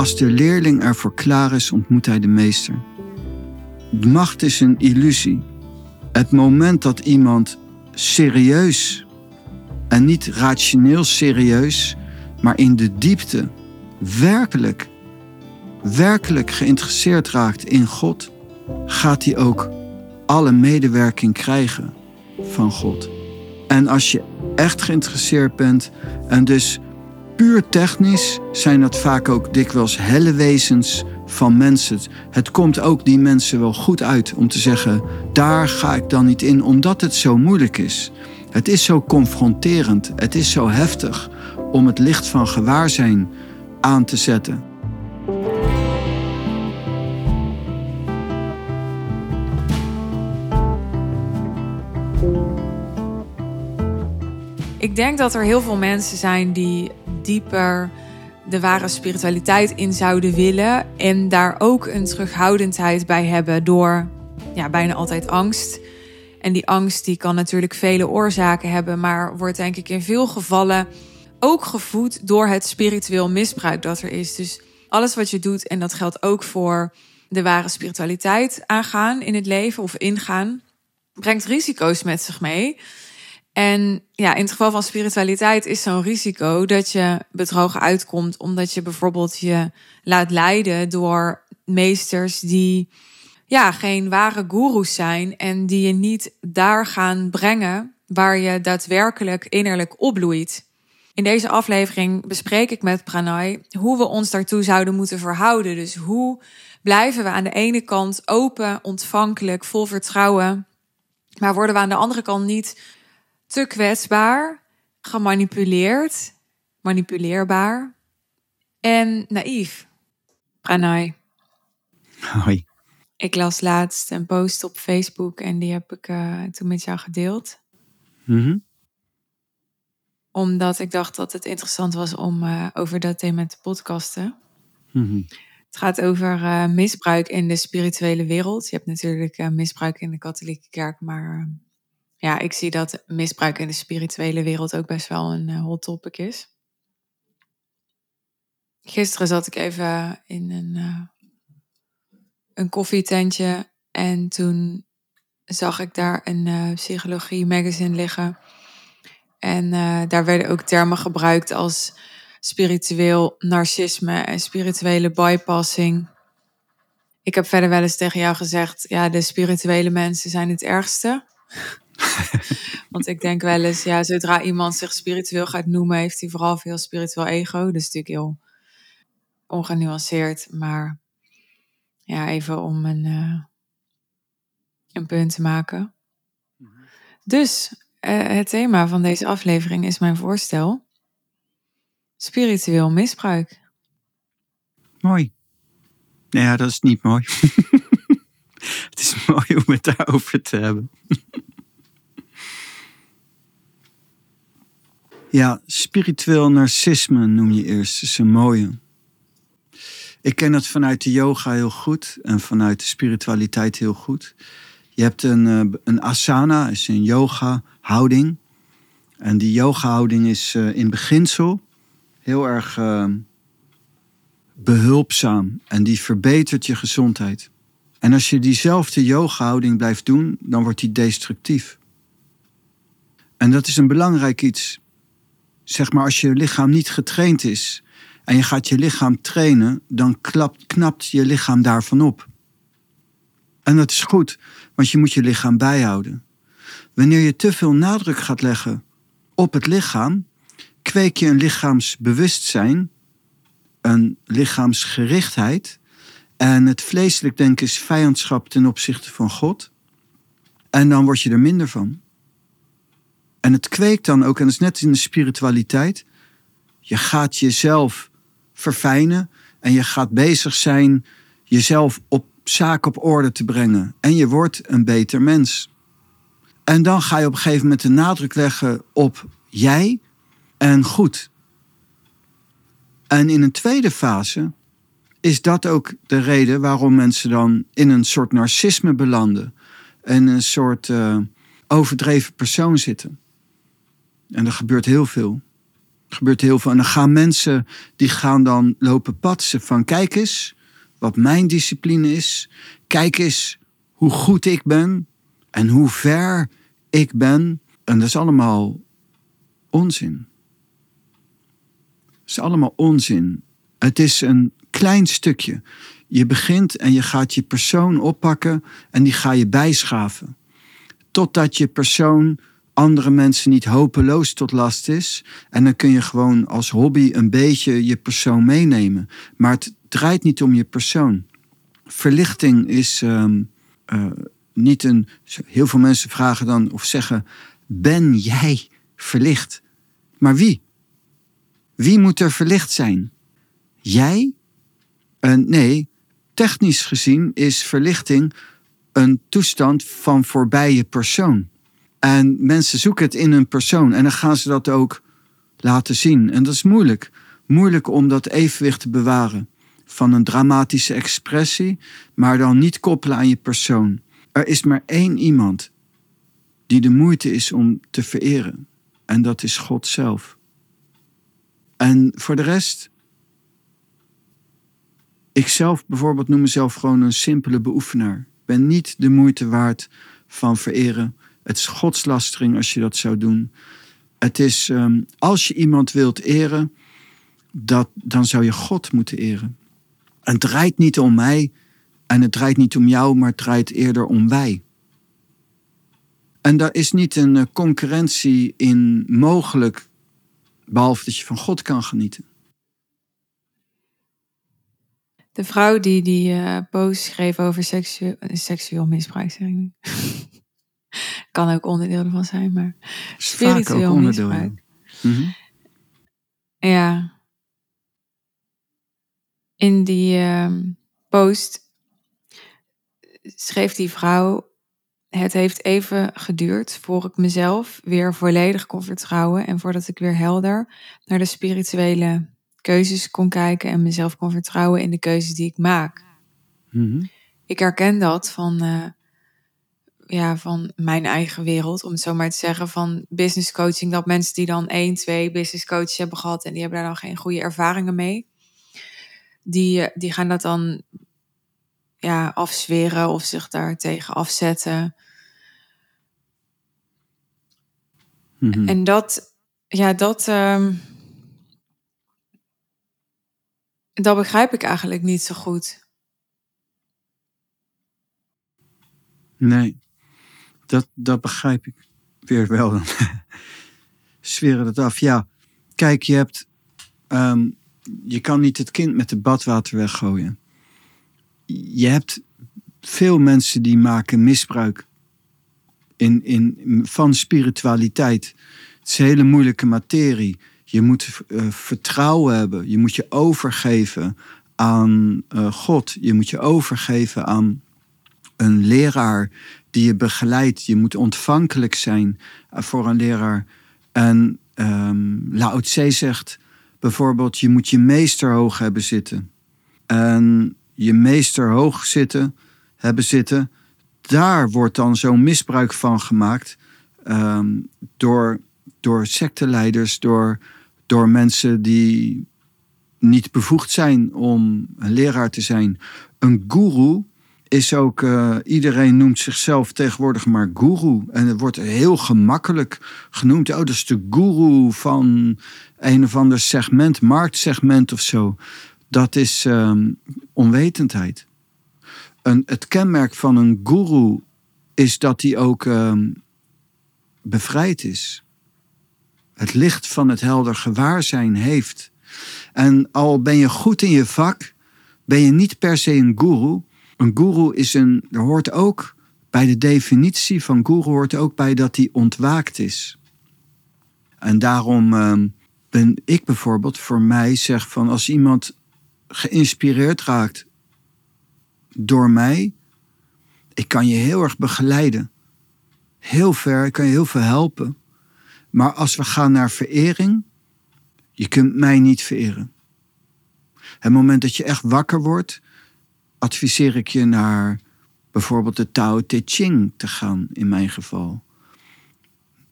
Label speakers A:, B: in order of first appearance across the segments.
A: Als de leerling ervoor klaar is, ontmoet hij de meester. Macht is een illusie. Het moment dat iemand serieus en niet rationeel serieus, maar in de diepte werkelijk, werkelijk geïnteresseerd raakt in God, gaat hij ook alle medewerking krijgen van God. En als je echt geïnteresseerd bent en dus puur technisch zijn dat vaak ook dikwijls helle wezens van mensen. Het komt ook die mensen wel goed uit om te zeggen: daar ga ik dan niet in, omdat het zo moeilijk is. Het is zo confronterend, het is zo heftig om het licht van gewaarzijn aan te zetten.
B: Ik denk dat er heel veel mensen zijn die dieper de ware spiritualiteit in zouden willen en daar ook een terughoudendheid bij hebben door ja, bijna altijd angst. En die angst die kan natuurlijk vele oorzaken hebben, maar wordt denk ik in veel gevallen ook gevoed door het spiritueel misbruik dat er is. Dus alles wat je doet, en dat geldt ook voor de ware spiritualiteit aangaan in het leven of ingaan, brengt risico's met zich mee. En ja, in het geval van spiritualiteit is zo'n risico dat je bedrogen uitkomt, omdat je bijvoorbeeld je laat leiden door meesters die ja, geen ware goeroes zijn en die je niet daar gaan brengen waar je daadwerkelijk innerlijk opbloeit. In deze aflevering bespreek ik met Pranay hoe we ons daartoe zouden moeten verhouden. Dus hoe blijven we aan de ene kant open, ontvankelijk, vol vertrouwen, maar worden we aan de andere kant niet te kwetsbaar, gemanipuleerd, manipuleerbaar en naïef. Pranay.
A: Hoi.
B: Ik las laatst een post op Facebook en die heb ik uh, toen met jou gedeeld.
A: Mm
B: Omdat ik dacht dat het interessant was om uh, over dat thema te podcasten.
A: Mhm.
B: Het gaat over uh, misbruik in de spirituele wereld. Je hebt natuurlijk misbruik in de katholieke kerk, maar ja, ik zie dat misbruik in de spirituele wereld ook best wel een hot topic is. Gisteren zat ik even in een een koffietentje. En toen zag ik daar een uh, psychologie magazine liggen. En daar werden ook termen gebruikt als spiritueel narcisme en spirituele bypassing. Ik heb verder wel eens tegen jou gezegd, ja, de spirituele mensen zijn het ergste. Want ik denk wel eens, ja, zodra iemand zich spiritueel gaat noemen, heeft hij vooral veel spiritueel ego. Dus natuurlijk heel ongenuanceerd, maar ja, even om een, uh, een punt te maken. Dus uh, het thema van deze aflevering is mijn voorstel: spiritueel misbruik.
A: Mooi. Nou ja, dat is niet mooi. het is mooi om het daarover te hebben. ja, spiritueel narcisme noem je eerst. Dat is een mooie. Ik ken dat vanuit de yoga heel goed en vanuit de spiritualiteit heel goed. Je hebt een, eh, een asana, is een yoga houding. En die yoga houding is uh, in beginsel heel erg uh, behulpzaam en die verbetert je gezondheid. En als je diezelfde yoga houding blijft doen, dan wordt die destructief. En dat is een belangrijk iets. Zeg maar, als je lichaam niet getraind is en je gaat je lichaam trainen, dan klapt, knapt je lichaam daarvan op. En dat is goed, want je moet je lichaam bijhouden. Wanneer je te veel nadruk gaat leggen op het lichaam, kweek je een lichaamsbewustzijn, een lichaamsgerichtheid. En het vleeselijk denken is vijandschap ten opzichte van God. En dan word je er minder van. En het kweekt dan ook, en dat is net in de spiritualiteit. Je gaat jezelf verfijnen en je gaat bezig zijn jezelf op zaak op orde te brengen. En je wordt een beter mens. En dan ga je op een gegeven moment de nadruk leggen op jij en goed. En in een tweede fase is dat ook de reden waarom mensen dan in een soort narcisme belanden. En een soort uh, overdreven persoon zitten. En er gebeurt heel veel. gebeurt heel veel. En dan gaan mensen, die gaan dan lopen patsen van kijk eens wat mijn discipline is. Kijk eens hoe goed ik ben en hoe ver ik ben. En dat is allemaal onzin. Het is allemaal onzin. Het is een klein stukje. Je begint en je gaat je persoon oppakken en die ga je bijschaven. Totdat je persoon andere mensen niet hopeloos tot last is. En dan kun je gewoon als hobby een beetje je persoon meenemen. Maar het draait niet om je persoon. Verlichting is ehm, eh, niet een. Heel veel mensen vragen dan of zeggen: Ben jij verlicht? Maar wie? Wie moet er verlicht zijn? Jij? Uh, nee, technisch gezien is verlichting een toestand van voorbije persoon. En mensen zoeken het in een persoon en dan gaan ze dat ook laten zien. En dat is moeilijk. Moeilijk om dat evenwicht te bewaren van een dramatische expressie, maar dan niet koppelen aan je persoon. Er is maar één iemand die de moeite is om te vereren. En dat is God zelf. En voor de rest, ik zelf bijvoorbeeld noem mezelf gewoon een simpele beoefenaar. Ben niet de moeite waard van vereren. Het is godslastering als je dat zou doen. Het is, um, als je iemand wilt eren, dat, dan zou je God moeten eren. En het draait niet om mij en het draait niet om jou, maar het draait eerder om wij. En daar is niet een eh, concurrentie in mogelijk, behalve dat je van God kan genieten.
B: De vrouw die die uh, post schreef over seksueel, seksueel misbruik, zeg ik kan ook onderdeel ervan zijn, maar spiritueel misbruik. Mm -hmm. Ja. In die uh, post schreef die vrouw: Het heeft even geduurd voor ik mezelf weer volledig kon vertrouwen en voordat ik weer helder naar de spirituele keuzes kon kijken en mezelf kon vertrouwen in de keuzes die ik maak. Mm -hmm. Ik herken dat van. Uh, ja, van mijn eigen wereld, om het zo maar te zeggen, van business coaching. Dat mensen die dan één, twee business coaches hebben gehad en die hebben daar dan geen goede ervaringen mee. Die, eh, die gaan dat dan ja, afzweren of zich daar tegen afzetten. Mm-hmm. En dat, ja, dat, um, dat begrijp ik eigenlijk niet zo goed.
A: Nee dat, dat begrijp ik weer wel. Dan zweren het af. Ja, kijk, je hebt. Um, je kan niet het kind met het badwater weggooien. Je hebt veel mensen die maken misbruik in, in, van spiritualiteit. Het is een hele moeilijke materie. Je moet uh, vertrouwen hebben. Je moet je overgeven aan uh, God. Je moet je overgeven aan een leraar die je begeleidt. Je moet ontvankelijk zijn eh, voor een leraar. En um, Lao Tse zegt bijvoorbeeld, je moet je meester hoog hebben zitten. En je meester hoog zitten, hebben zitten, daar wordt dan zo'n misbruik van gemaakt um, door, door secteleiders, door, door mensen die niet bevoegd zijn om een leraar te zijn. Een guru is ook, uh, iedereen noemt zichzelf tegenwoordig maar guru. En het wordt heel gemakkelijk genoemd. Oh, dat is de guru van een of ander segment, marktsegment of zo. Dat is um, onwetendheid. Een, het kenmerk van een guru is dat hij ook um, bevrijd is. Het licht van het helder gewaarzijn heeft. En al ben je goed in je vak, ben je niet per se een guru een guru is een, er hoort ook bij de definitie van guru hoort ook bij dat hij ontwaakt is. En daarom uh, ben ik bijvoorbeeld voor mij zeg van als iemand geïnspireerd raakt door mij, ik kan je heel erg begeleiden. Heel ver, ik kan je heel veel helpen. Maar als we gaan naar verering, je kunt mij niet vereren. Het moment dat je echt wakker wordt, adviseer ik je naar bijvoorbeeld de Tao Te Ching te gaan, in mijn geval.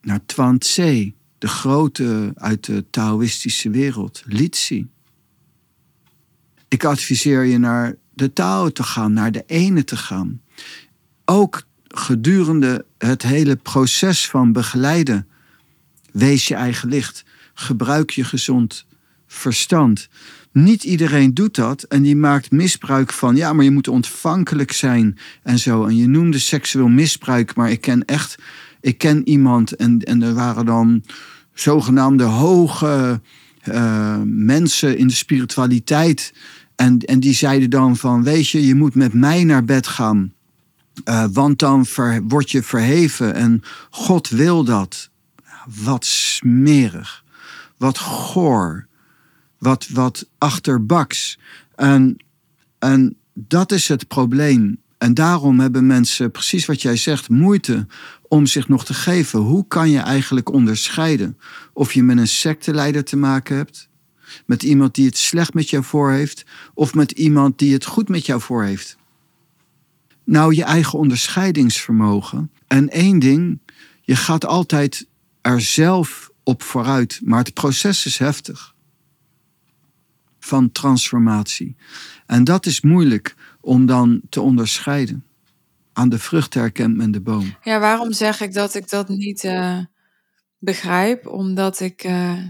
A: Naar Tse, de grote uit de Taoïstische wereld, Litsi. Ik adviseer je naar de Tao te gaan, naar de ene te gaan. Ook gedurende het hele proces van begeleiden, wees je eigen licht. Gebruik je gezond verstand. Niet iedereen doet dat en die maakt misbruik van, ja, maar je moet ontvankelijk zijn en zo. En je noemde seksueel misbruik, maar ik ken echt, ik ken iemand en, en er waren dan zogenaamde hoge uh, mensen in de spiritualiteit. En, en die zeiden dan van, weet je, je moet met mij naar bed gaan. Uh, want dan word je verheven en God wil dat. Wat smerig. Wat goor wat, wat achterbaks. En, en dat is het probleem. En daarom hebben mensen, precies wat jij zegt, moeite om zich nog te geven. Hoe kan je eigenlijk onderscheiden of je met een secteleider te maken hebt, met iemand die het slecht met jou voor heeft, of met iemand die het goed met jou voor heeft? Nou, je eigen onderscheidingsvermogen. En één ding, je gaat altijd er zelf op vooruit, maar het proces is heftig van transformatie. En dat is moeilijk om dan te onderscheiden. Aan de vrucht herkent men de boom.
B: Ja, waarom zeg ik dat ik dat niet uh, begrijp? Omdat ik uh,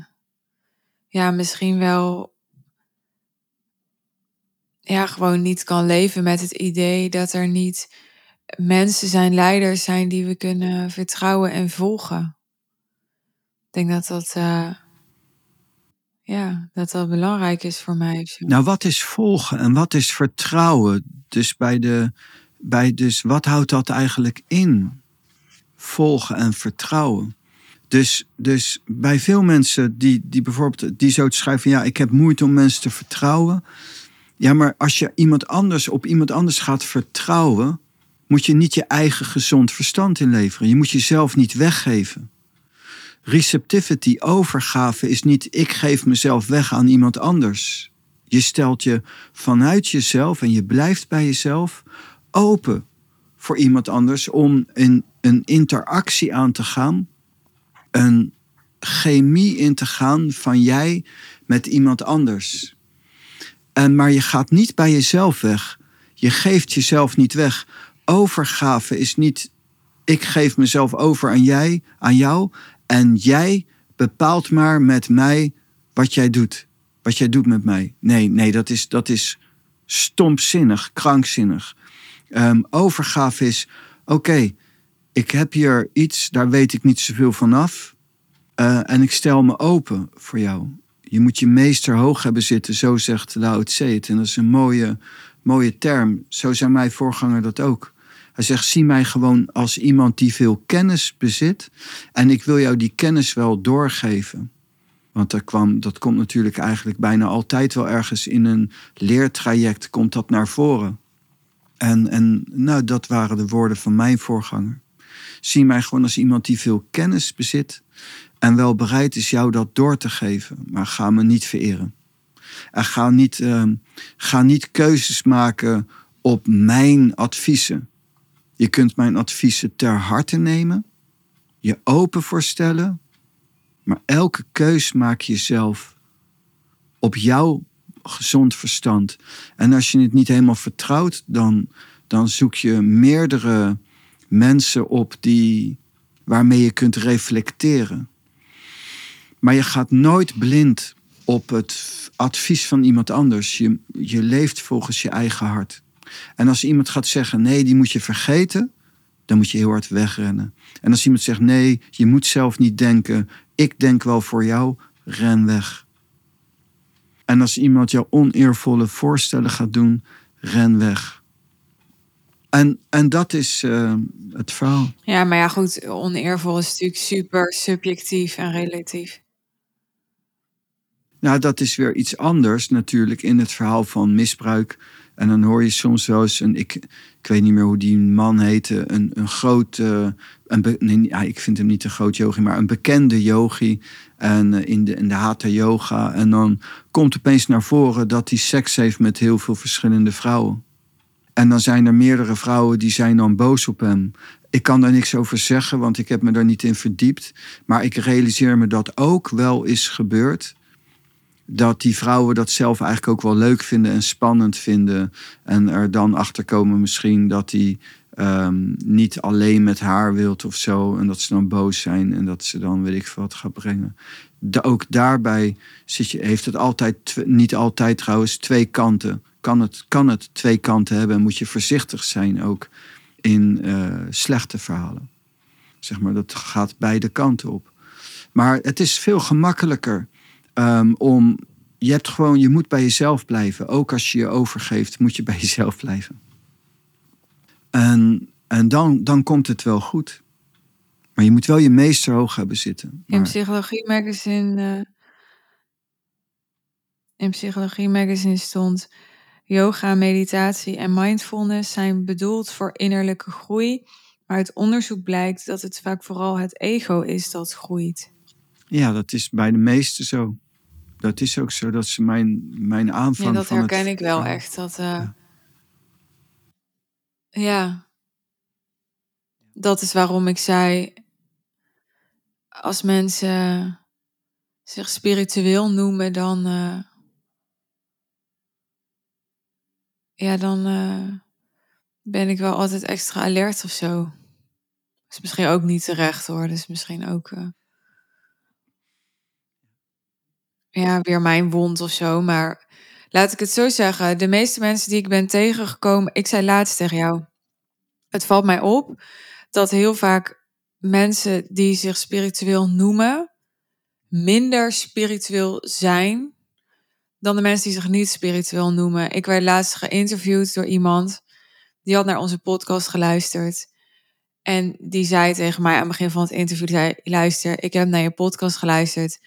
B: ja, misschien wel ja, gewoon niet kan leven met het idee dat er niet mensen zijn, leiders zijn die we kunnen vertrouwen en volgen. Ik denk dat dat. Uh, ja, dat dat belangrijk is voor mij.
A: Nou, wat is volgen en wat is vertrouwen? Dus bij de, bij dus wat houdt dat eigenlijk in? Volgen en vertrouwen. Dus, dus bij veel mensen die, die bijvoorbeeld die zo schrijven: ja, ik heb moeite om mensen te vertrouwen. Ja, maar als je iemand anders op iemand anders gaat vertrouwen, moet je niet je eigen gezond verstand inleveren. Je moet jezelf niet weggeven. Receptivity, overgave, is niet ik geef mezelf weg aan iemand anders. Je stelt je vanuit jezelf en je blijft bij jezelf open voor iemand anders om in een interactie aan te gaan, een chemie in te gaan van jij met iemand anders. En, maar je gaat niet bij jezelf weg. Je geeft jezelf niet weg. Overgave is niet ik geef mezelf over aan jij, aan jou en jij bepaalt maar met mij wat jij doet. Wat jij doet met mij. Nee, nee, dat is, dat is stompzinnig, krankzinnig. Um, overgave is: oké, ik heb hier iets, daar weet ik niet zoveel van af. Uh, en ik stel me open voor jou. Je moet je meester hoog hebben zitten, zo zegt Lao Tse. En dat is een mooie, mooie term. Zo zei mijn voorganger dat ook. Hij zegt: zie mij gewoon als iemand die veel kennis bezit. En ik wil jou die kennis wel doorgeven. Want dat, kwam, dat komt natuurlijk eigenlijk bijna altijd wel ergens in een leertraject komt dat naar voren. En, en nou, dat waren de woorden van mijn voorganger. Zie mij gewoon als iemand die veel kennis bezit en wel bereid is jou dat door te geven. Maar ga me niet vereren. En ga niet, uh, ga niet keuzes maken op mijn adviezen. Je kunt mijn adviezen ter harte nemen, je open voorstellen, maar elke keus maak je zelf op jouw gezond verstand. En als je het niet helemaal vertrouwt, dan, dan zoek je meerdere mensen op die, waarmee je kunt reflecteren. Maar je gaat nooit blind op het advies van iemand anders. Je, je leeft volgens je eigen hart. En als iemand gaat zeggen, nee, die moet je vergeten, dan moet je heel hard wegrennen. En als iemand zegt, nee, je moet zelf niet denken, ik denk wel voor jou, ren weg. En als iemand jou oneervolle voorstellen gaat doen, ren weg. En, en dat is uh, het verhaal.
B: Ja, maar ja, goed, oneervol is natuurlijk super subjectief en relatief.
A: Nou, dat is weer iets anders natuurlijk in het verhaal van misbruik en dan hoor je soms wel eens, een, ik, weet niet meer hoe die man heette, een, een groot, een ja, ik vind hem niet een groot yogi, maar een bekende yogi en, uh, in, de, in de hatha yoga. En dan komt opeens naar voren dat hij seks heeft met heel veel verschillende vrouwen. En dan zijn er meerdere vrouwen die zijn dan boos op hem. Ik kan daar niks over zeggen, want ik heb me daar niet in verdiept. Maar ik realiseer me dat ook wel is gebeurd. Dat die vrouwen dat zelf eigenlijk ook wel leuk vinden en spannend vinden. En er dan achter komen misschien dat hij um, niet alleen met haar wilt of zo. En dat ze dan boos zijn en dat ze dan weet ik veel wat gaat brengen. Ook daarbij zit je, heeft het altijd, niet altijd trouwens, twee kanten. Kan het, kan het twee kanten hebben en moet je voorzichtig zijn ook in uh, slechte verhalen. Zeg maar, dat gaat beide kanten op. Maar het is veel gemakkelijker um, om. Je hebt gewoon, je moet bij jezelf blijven. Ook als je je overgeeft, moet je bij jezelf blijven. En, en dan, dan komt het wel goed. Maar je moet wel je meester hoog hebben zitten.
B: Maar... In Psychologie Magazine, uh, in Psychologie Magazine stond... Yoga, meditatie en mindfulness zijn bedoeld voor innerlijke groei. Maar uit onderzoek blijkt dat het vaak vooral het ego is dat groeit.
A: Ja, dat is bij de meesten zo. Dat is ook zo. Dat is mijn, mijn aanvang. Ja,
B: dat herken ik wel echt. Dat, uh, ja. Dat is waarom ik zei, als mensen zich spiritueel noemen, dan, uh, ja, dan uh, ben ik wel altijd extra alert of zo. Dat is misschien ook niet terecht hoor. Dat is misschien ook, uh, ja, weer mijn wond of zo. Maar laat ik het zo zeggen. De meeste mensen die ik ben tegengekomen, ik zei laatst tegen jou. Het valt mij op dat heel vaak mensen die zich spiritueel noemen, minder spiritueel zijn dan de mensen die zich niet spiritueel noemen. Ik werd laatst geïnterviewd door iemand die had naar onze podcast geluisterd. En die zei tegen mij aan het begin van het interview: zei, Luister, ik heb naar je podcast geluisterd.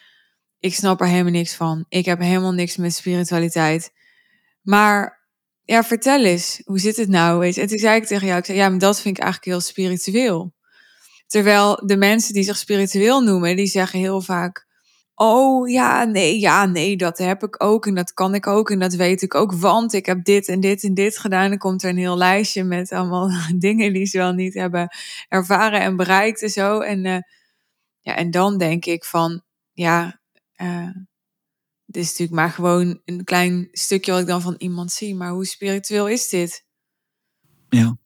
B: Ik snap er helemaal niks van. Ik heb helemaal niks met spiritualiteit. Maar ja, vertel eens, hoe zit het nou? Weet? En toen zei ik tegen jou, ik zei, ja, maar dat vind ik eigenlijk heel spiritueel. Terwijl de mensen die zich spiritueel noemen, die zeggen heel vaak, oh ja, nee, ja, nee, dat heb ik ook en dat kan ik ook en dat weet ik ook, want ik heb dit en dit en dit gedaan. Dan komt er een heel lijstje met allemaal dingen die ze wel niet hebben ervaren en bereikt en zo. En, uh, ja, en dan denk ik van, ja, uh, dit is natuurlijk maar gewoon een klein stukje wat ik dan van iemand zie. Maar hoe spiritueel is dit?
A: Ja,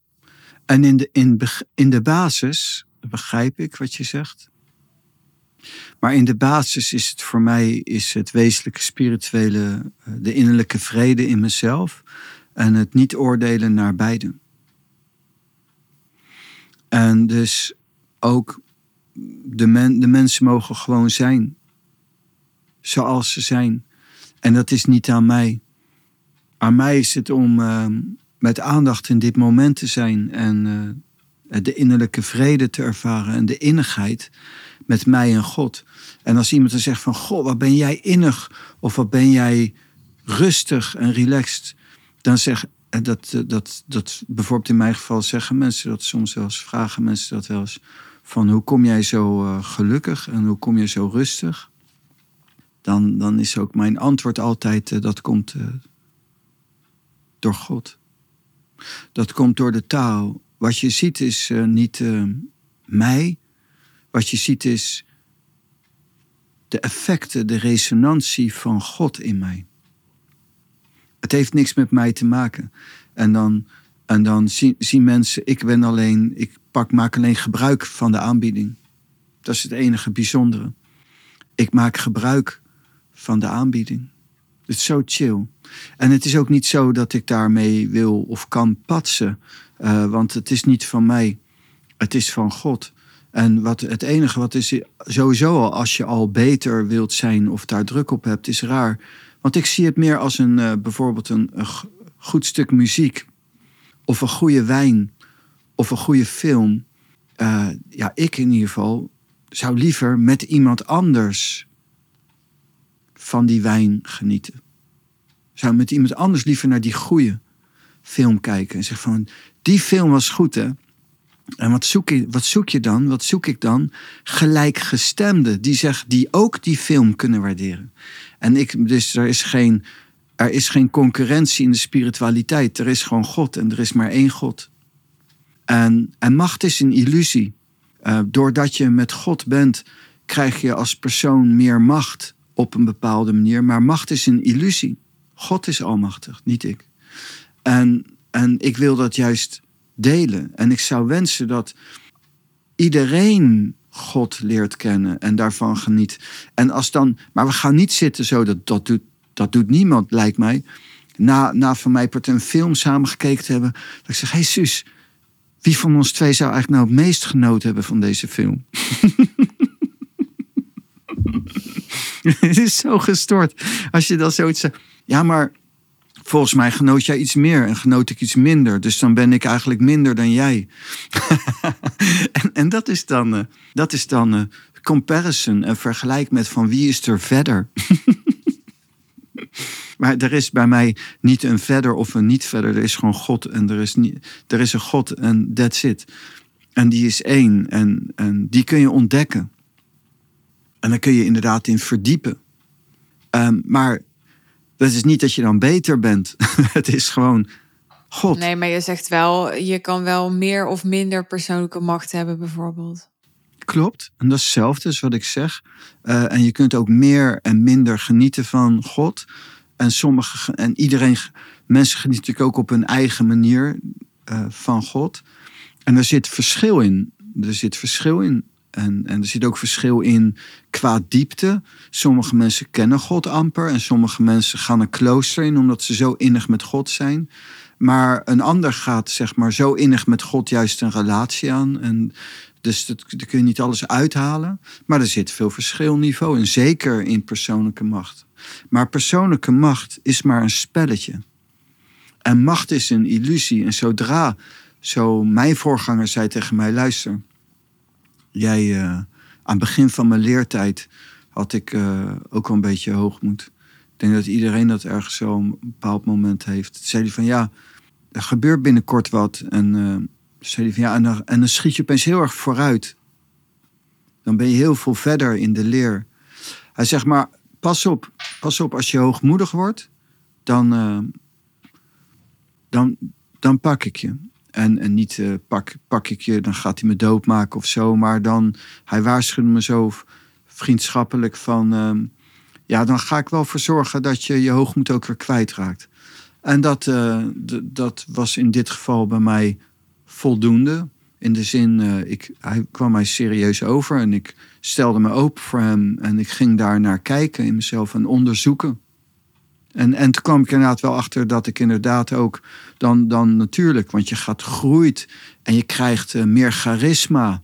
A: en in de, in, in de basis begrijp ik wat je zegt. Maar in de basis is het voor mij is het wezenlijke spirituele, eh, de innerlijke vrede in mezelf en het niet oordelen naar beiden. En dus ook de, men, de mensen mogen gewoon zijn zoals ze zijn. En dat is niet aan mij. Aan mij is het om uh, met aandacht in dit moment te zijn en uh, de innerlijke vrede te ervaren en de innigheid met mij en God. En als iemand dan zegt van, God, wat ben jij innig of wat ben jij rustig en relaxed, dan zeg dat, dat, dat bijvoorbeeld in mijn geval zeggen mensen dat soms wel eens, vragen mensen dat wel eens, van hoe kom jij zo uh, gelukkig en hoe kom je zo rustig? Dan, dan is ook mijn antwoord altijd: uh, dat komt uh, door God. Dat komt door de taal. Wat je ziet is uh, niet mij. Wat je ziet is de effecten, de resonantie van God in mij. Het heeft niks met mij te maken. En dan, en dan zien, zien mensen, ik ben alleen, ik pak, maak alleen gebruik van de aanbieding. Dat is het enige bijzondere. Ik maak gebruik van de aanbieding. Het is zo chill. En het is ook niet zo dat ik daarmee wil of kan patsen. Uh, want het is niet van mij. Het is van God. En wat, het enige wat is, sowieso al als je al beter wilt zijn of daar druk op hebt, is raar. Want ik zie het meer als een, uh, bijvoorbeeld een, goed stuk muziek. Of een goede wijn. Of een goede film. Uh, ja, ik in ieder geval zou liever met iemand anders van die wijn genieten. Zou met iemand anders liever naar die goede film kijken. En zeggen van, die film was goed hè. En wat zoek, je, wat zoek je dan? Wat zoek ik dan? Gelijkgestemden die, zeg, die ook die film kunnen waarderen. En ik, dus er is, geen, er is geen concurrentie in de spiritualiteit. Er is gewoon God en er is maar één God. En, en macht is een illusie. Uh, doordat je met God bent, krijg je als persoon meer macht op een bepaalde manier. Maar macht is een illusie. God is almachtig, niet ik. En, en ik wil dat juist delen. En ik zou wensen dat iedereen God leert kennen en daarvan geniet. En als dan, maar we gaan niet zitten zo, dat, dat, doet, dat doet niemand, lijkt mij. Na, na van mij een film samen gekeken te hebben, dat ik zeg: hey, zus, wie van ons twee zou eigenlijk nou het meest genoten hebben van deze film? Het is zo gestort. Als je dan zoiets zegt. Ja, maar volgens mij genoot jij iets meer en genoot ik iets minder. Dus dan ben ik eigenlijk minder dan jij. en, en, dat is dan, uh, dat is dan uh, comparison. en vergelijk met van wie is er verder. maar er is bij mij niet een verder of een niet verder. Er is gewoon God en er is, niet, er is een God en that's it. En die is één en, en die kun je ontdekken. En dan kun je inderdaad in verdiepen. Um, maar dat is niet dat je dan beter bent. het is gewoon God.
B: Nee, maar je zegt wel, je kan wel meer of minder persoonlijke macht hebben, bijvoorbeeld.
A: Klopt. En dat is hetzelfde als wat ik zeg. Uh, en je kunt ook meer en minder genieten van God. En sommige en iedereen, mensen genieten natuurlijk ook op hun eigen manier uh, van God. En er zit verschil in. Er zit verschil in. En, en er zit ook verschil in qua diepte. Sommige mensen kennen God amper en sommige mensen gaan een klooster in omdat ze zo innig met God zijn. Maar een ander gaat zeg maar zo innig met God juist een relatie aan. En dus dat, daar kun je niet alles uithalen. Maar er zit veel verschilniveau in, zeker in persoonlijke macht. Maar persoonlijke macht is maar een spelletje. En macht is een illusie. En zodra, zo mijn voorganger zei tegen mij, luister jij, uh, aan het begin van mijn leertijd had ik uh, ook wel een beetje hoogmoed. Ik denk dat iedereen dat ergens zo een bepaald moment heeft. Toen zei hij van ja, er gebeurt binnenkort wat. En uh, zei van ja, en dan, en dan schiet je opeens heel erg vooruit. Dan ben je heel veel verder in de leer. Hij zegt maar, pas op, pas op als je hoogmoedig wordt, dan, dan, dan pak ik je. En, en niet uh, pak, pak ik je, dan gaat hij me doodmaken of zo. Maar dan, hij waarschuwde me zo vriendschappelijk van... Uh, ja, dan ga ik wel voor zorgen dat je je hoogmoed ook weer kwijtraakt. En dat, uh, dat was in dit geval bij mij voldoende. In de zin, uh, ik, hij kwam mij serieus over en ik stelde me open voor hem. En ik ging daar naar kijken in mezelf en onderzoeken. En, en toen kwam ik inderdaad wel achter dat ik inderdaad ook dan, dan natuurlijk, want je gaat groeit en je krijgt uh, meer charisma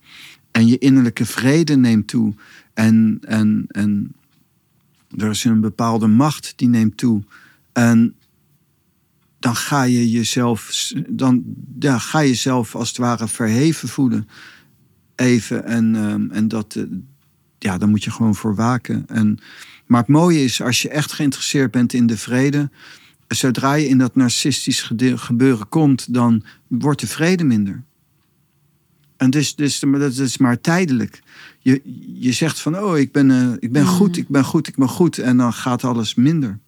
A: en je innerlijke vrede neemt toe. En, en, en er is een bepaalde macht die neemt toe. En dan ga je jezelf, dan ja, ga je jezelf als het ware verheven voelen. Even. En, um, en dat, uh, ja, daar moet je gewoon voor waken. En maar het mooie is, als je echt geïnteresseerd bent in de vrede, zodra je in dat narcistisch gebeuren komt, dan wordt de vrede minder. En dus, dus dat is maar tijdelijk. Je, je zegt van, oh, ik ben, uh, ik ben goed, ik ben goed, ik ben goed. En dan gaat alles minder.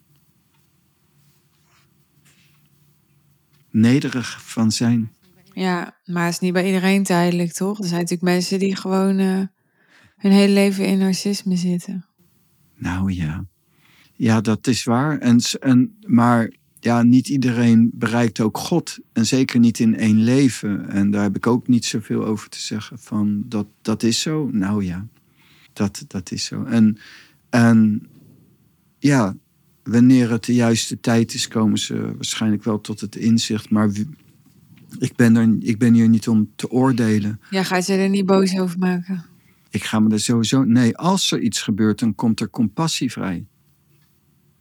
A: Nederig van zijn.
B: Ja, maar het is niet bij iedereen tijdelijk, toch? Er zijn natuurlijk mensen die gewoon uh, hun hele leven in narcisme zitten.
A: Nou ja, ja, dat is waar. En, en, maar ja, niet iedereen bereikt ook God. En zeker niet in één leven. En daar heb ik ook niet zoveel over te zeggen. Van dat, dat is zo. Nou ja, dat, dat is zo. En, en ja, wanneer het de juiste tijd is, komen ze waarschijnlijk wel tot het inzicht. Maar ik ben, er, ik ben hier niet om te oordelen.
B: Ja, ga je er niet boos over maken?
A: Ik ga me er sowieso. Nee, als er iets gebeurt, dan komt er compassie vrij.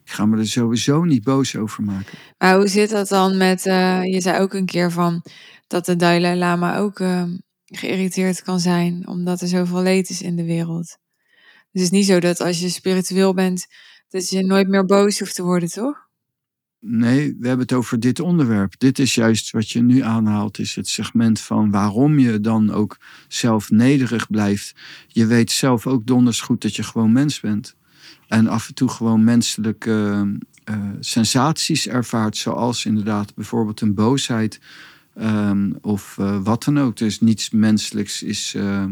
A: Ik ga me er sowieso niet boos over maken.
B: Maar hoe zit dat dan met. Uh, je zei ook een keer van. dat de Dalai Lama ook uh, geïrriteerd kan zijn. omdat er zoveel leed is in de wereld. Dus het is niet zo dat als je spiritueel bent. dat je nooit meer boos hoeft te worden, toch?
A: Nee, we hebben het over dit onderwerp. Dit is juist wat je nu aanhaalt, is het segment van waarom je dan ook zelf nederig blijft. Je weet zelf ook donders goed dat je gewoon mens bent. En af en toe gewoon menselijke uh, sensaties ervaart, zoals inderdaad bijvoorbeeld een boosheid. Ehm, of eh, wat dan ook. Dus niets menselijks is, eh,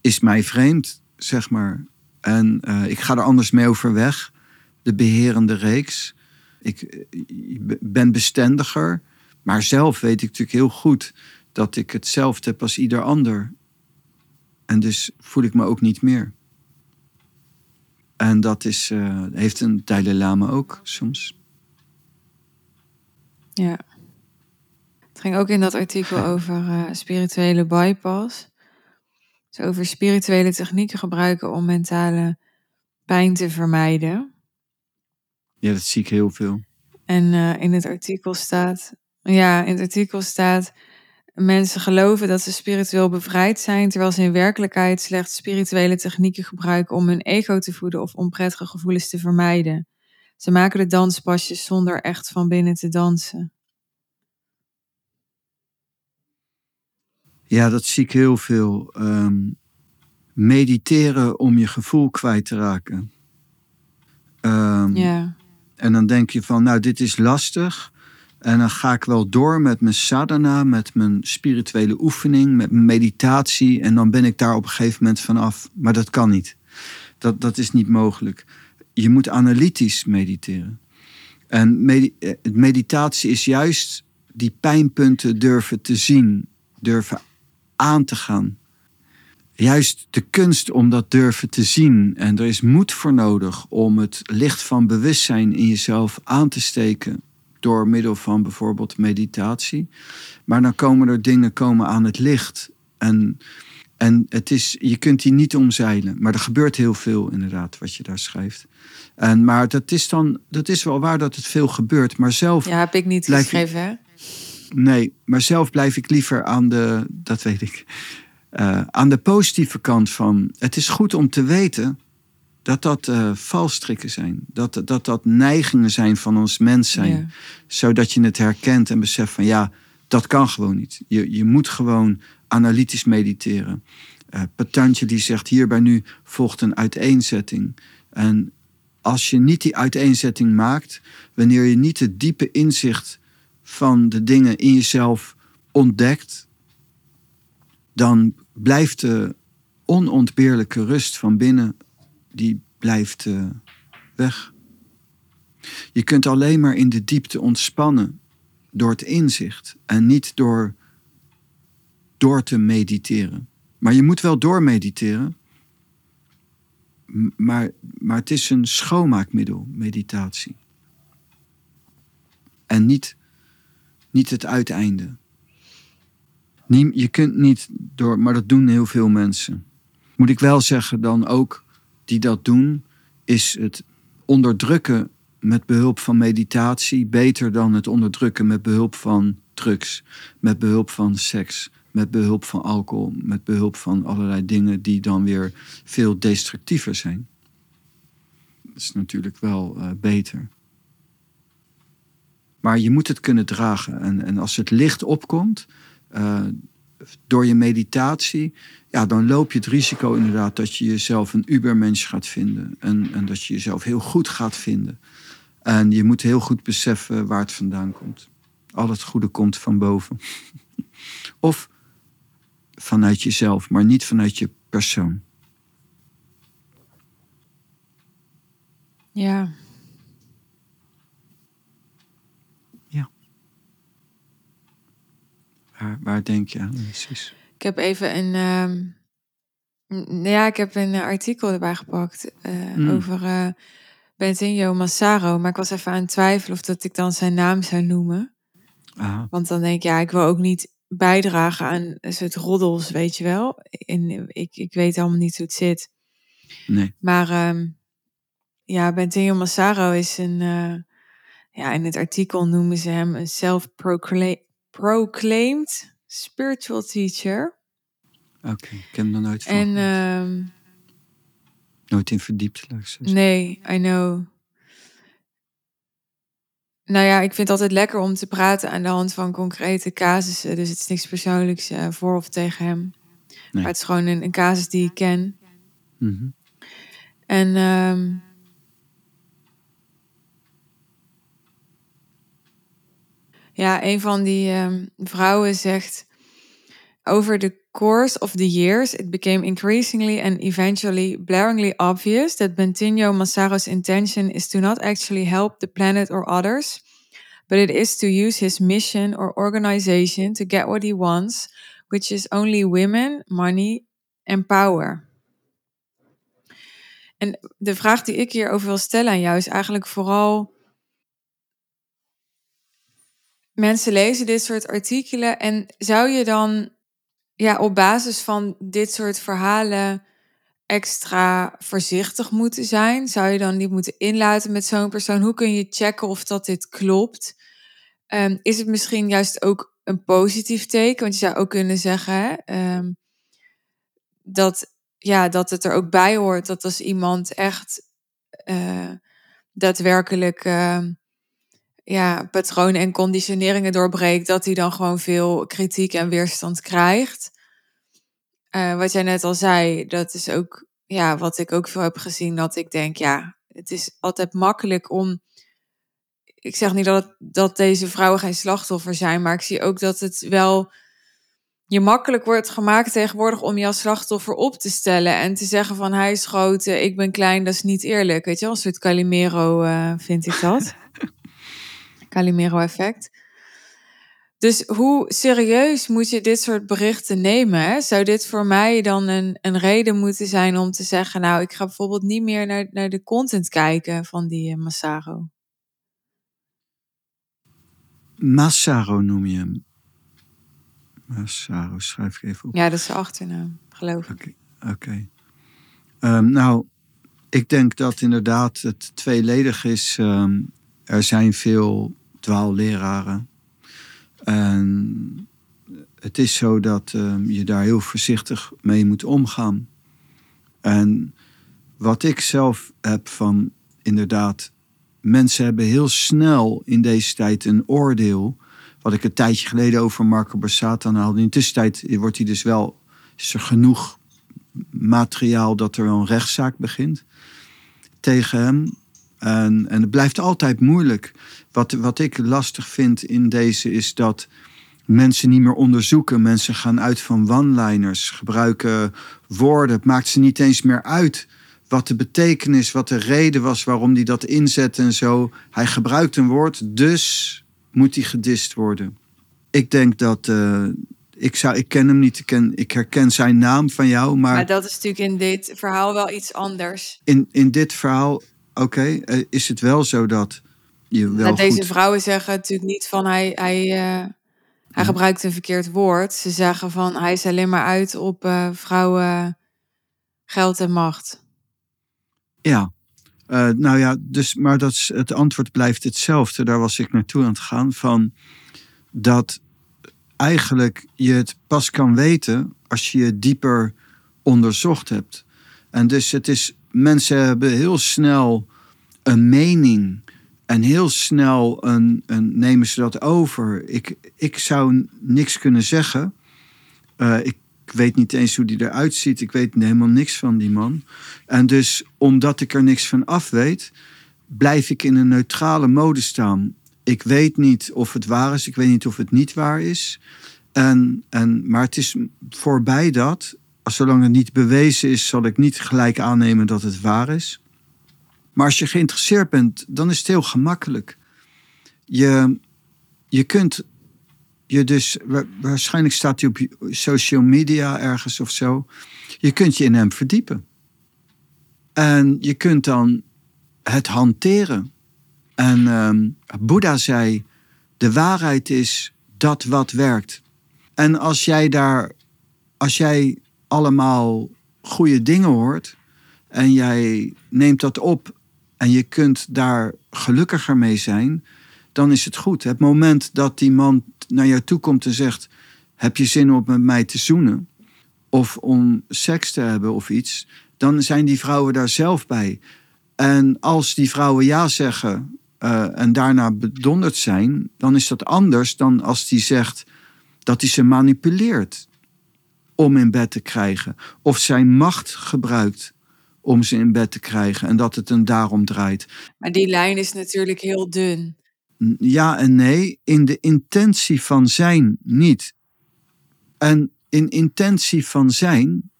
A: is mij vreemd, zeg maar. En eh, ik ga er anders mee overweg. De beherende reeks. Ik ben bestendiger. Maar zelf weet ik natuurlijk heel goed dat ik hetzelfde heb als ieder ander. En dus voel ik me ook niet meer. En dat is, eh, heeft een Dalai Lama ook soms.
B: Ja. Het ging ook in dat artikel over eh, spirituele bypass. Dus over spirituele technieken gebruiken om mentale pijn te vermijden.
A: Ja, dat zie ik heel veel.
B: En eh, in het artikel staat, ja, in het artikel staat, mensen geloven dat ze spiritueel bevrijd zijn, terwijl ze in werkelijkheid slechts spirituele technieken gebruiken om hun ego te voeden of onprettige gevoelens te vermijden. Ze maken de danspasjes zonder echt van binnen te dansen.
A: Ja, dat zie ik heel veel. Ehm, mediteren om je gevoel kwijt te raken. Ehm,
B: Ja,
A: En dan denk je van, nou, dit is lastig. En dan ga ik wel door met mijn sadhana, met mijn spirituele oefening, met mijn meditatie. En dan ben ik daar op een gegeven moment vanaf. Maar dat kan niet. Dat, dat is niet mogelijk. Je moet analytisch mediteren. En eh, meditatie is juist die pijnpunten durven te zien, durven aan te gaan. Juist de kunst om dat durven te zien. En er is moed voor nodig om het licht van bewustzijn in jezelf aan te steken. Door middel van bijvoorbeeld meditatie. Maar dan komen er dingen komen aan het licht. En, en het is, je kunt die niet omzeilen. Maar er gebeurt heel veel inderdaad wat je daar schrijft. En, maar dat is dan, dat is wel waar dat het veel gebeurt. Maar zelf
B: ja heb ik niet geschreven, hè?
A: Nee, maar zelf blijf ik liever aan de, dat weet ik, eh, aan de positieve kant van. Het is goed om te weten dat dat eh, valstrikken zijn. Dat, dat dat neigingen zijn van ons mens zijn.
B: Ja.
A: Zodat je het herkent en beseft van ja, dat kan gewoon niet. Je, je moet gewoon analytisch mediteren. Eh Patanjali zegt hierbij nu volgt een uiteenzetting. En als je niet die uiteenzetting maakt, wanneer je niet het diepe inzicht van de dingen in jezelf ontdekt, dan blijft de onontbeerlijke rust van binnen, die blijft eh, weg. Je kunt alleen maar in de diepte ontspannen door het inzicht en niet door, door te mediteren. Maar je moet wel doormediteren. Maar, maar het is een schoonmaakmiddel, meditatie. En niet, niet het uiteinde. Je kunt niet door, maar dat doen heel veel mensen. Moet ik wel zeggen, dan ook die dat doen, is het onderdrukken met behulp van meditatie beter dan het onderdrukken met behulp van drugs, met behulp van seks, met behulp van alcohol, met behulp van allerlei dingen die dan weer veel destructiever zijn. Dat is natuurlijk wel eh, beter. Maar je moet het kunnen dragen. En, en als het licht opkomt, eh, door je meditatie, ja, dan loop je het risico inderdaad dat je jezelf een ubermensch gaat vinden. En, en dat je jezelf heel goed gaat vinden. En je moet heel goed beseffen waar het vandaan komt. Al het goede komt van boven. of vanuit jezelf, maar niet vanuit je persoon.
B: Ja.
A: Waar, waar denk je aan precies?
B: Ik heb even een, ehm, n- ja, ik heb een eh, artikel erbij gepakt eh,
A: Mm.
B: over eh Bentinho Massaro. Maar ik was even aan het twijfelen of dat ik dan zijn naam zou noemen.
A: Ah,
B: Want dan denk ik, ja, ik wil ook niet bijdragen aan een soort roddels, weet je wel. En ik, ik weet helemaal niet hoe het zit.
A: nee.
B: Maar ehm, ja, Bentinho Massaro is een... eh, ja, in het artikel noemen ze hem een self-proclaimed spiritual teacher.
A: Oké, ik heb hem nooit van
B: En ehm,
A: Nooit in verdiept.
B: nee, I know. Nou ja, ik vind het altijd lekker om te praten aan de hand van concrete casussen. Dus het is niks persoonlijks eh, voor of tegen hem. Maar het is gewoon een, een casus die ik ken.
A: Mhm.
B: En ehm, Ja, een van die um, vrouwen zegt... Over the course of the years, it became increasingly and eventually blaringly obvious that Bentinho Massaro's intention is to not actually help the planet or others, but it is to use his mission or organization to get what he wants, which is only women, money and power. En de vraag die ik hierover wil stellen aan jou is eigenlijk vooral. Mensen lezen dit soort artikelen en zou je dan ja, op basis van dit soort verhalen extra voorzichtig moeten zijn? Zou je dan niet moeten inlaten met zo'n persoon? Hoe kun je checken of dat dit klopt? Um, is het misschien juist ook een positief teken? Want je zou ook kunnen zeggen hè, um, dat, ja, dat het er ook bij hoort dat als iemand echt uh, daadwerkelijk uh, ja, patronen en conditioneringen doorbreekt, dat hij dan gewoon veel kritiek en weerstand krijgt. Uh, wat jij net al zei, dat is ook ja, wat ik ook veel heb gezien, dat ik denk, ja, het is altijd makkelijk om. Ik zeg niet dat, dat deze vrouwen geen slachtoffer zijn, maar ik zie ook dat het wel je makkelijk wordt gemaakt tegenwoordig om je als slachtoffer op te stellen en te zeggen van hij is groot, eh, ik ben klein, dat is niet eerlijk. Weet je een soort Calimero uh, vind ik dat. Calimero-effect. Dus hoe serieus moet je dit soort berichten nemen? Hè? Zou dit voor mij dan een, een reden moeten zijn om te zeggen, nou, ik ga bijvoorbeeld niet meer naar, naar de content kijken van die uh, Massaro?
A: Massaro noem je hem. Massaro, schrijf ik even op.
B: Ja, dat is de achternaam, geloof
A: ik. Oké. Okay. Um, nou, ik denk dat inderdaad het tweeledig is. Um, er zijn veel dwaalleraren en het is zo dat uh, je daar heel voorzichtig mee moet omgaan. En wat ik zelf heb van inderdaad, mensen hebben heel snel in deze tijd een oordeel. Wat ik een tijdje geleden over Marco Borsato haalde. In de tussentijd wordt hij dus wel, is er genoeg materiaal dat er een rechtszaak begint tegen hem. En, en het blijft altijd moeilijk. Wat, wat ik lastig vind in deze is dat mensen niet meer onderzoeken. Mensen gaan uit van one-liners, gebruiken woorden. Het maakt ze niet eens meer uit wat de betekenis, wat de reden was waarom hij dat inzette en zo. Hij gebruikt een woord, dus moet hij gedist worden. Ik denk dat. Uh, ik, zou, ik ken hem niet, ik, ken, ik herken zijn naam van jou, maar...
B: Maar dat is natuurlijk in dit verhaal wel iets anders.
A: In, in dit verhaal, oké, okay, uh, is het wel zo dat je wel
B: nou, Deze
A: goed...
B: vrouwen zeggen natuurlijk niet van hij, hij, uh, hij gebruikt een verkeerd woord. Ze zeggen van hij is alleen maar uit op uh, vrouwen, geld en macht.
A: Ja, uh, nou ja, dus, maar dat is, het antwoord blijft hetzelfde. Daar was ik naartoe aan het gaan. Van dat eigenlijk je het pas kan weten als je je dieper onderzocht hebt. En dus het is, mensen hebben heel snel een mening en heel snel een, een, nemen ze dat over. Ik, ik zou niks kunnen zeggen. Uh, ik weet niet eens hoe die eruit ziet. Ik weet helemaal niks van die man. En dus omdat ik er niks van af weet, blijf ik in een neutrale mode staan. Ik weet niet of het waar is. Ik weet niet of het niet waar is. En, en, maar het is voorbij dat. Zolang het niet bewezen is, zal ik niet gelijk aannemen dat het waar is. Maar als je geïnteresseerd bent, dan is het heel gemakkelijk. Je, je kunt je dus, waarschijnlijk staat hij op social media ergens of zo. Je kunt je in hem verdiepen. En je kunt dan het hanteren. En um, Boeddha zei: de waarheid is dat wat werkt. En als jij daar, als jij allemaal goede dingen hoort en jij neemt dat op en je kunt daar gelukkiger mee zijn, dan is het goed. Het moment dat die man naar jou toe komt en zegt: Heb je zin om met mij te zoenen? Of om seks te hebben of iets, dan zijn die vrouwen daar zelf bij. En als die vrouwen ja zeggen uh, en daarna bedonderd zijn, dan is dat anders dan als die zegt dat hij ze manipuleert om in bed te krijgen. Of zijn macht gebruikt om ze in bed te krijgen en dat het een daarom draait.
B: Maar die lijn is natuurlijk heel dun.
A: Ja en nee, in de intentie van zijn niet. En in intentie van zijn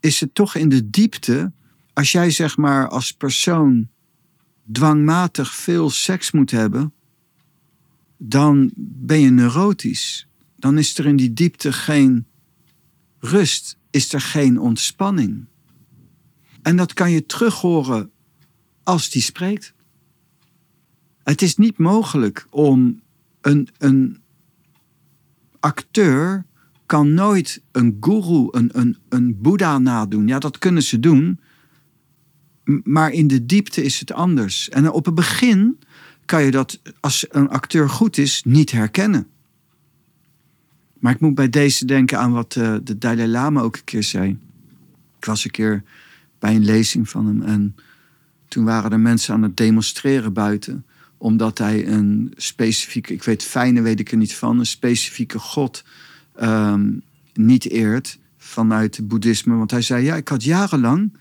A: is het toch in de diepte, als jij zeg maar als persoon dwangmatig veel seks moet hebben, dan ben je neurotisch. Dan is er in die diepte geen rust, is er geen ontspanning. En dat kan je terug horen als die spreekt. Het is niet mogelijk om een, een acteur kan nooit een guru, een, een, een boeddha nadoen. Ja, dat kunnen ze doen. Maar in de diepte is het anders. En op het begin kan je dat, als een acteur goed is, niet herkennen. Maar ik moet bij deze denken aan wat uh, de Dalai Lama ook een keer zei. Ik was een keer bij een lezing van hem en toen waren er mensen aan het demonstreren buiten omdat hij een specifieke, ik weet fijne weet ik er niet van, een specifieke god Ehm, niet eert vanuit het boeddhisme. Want hij zei, ja, ik had jarenlang,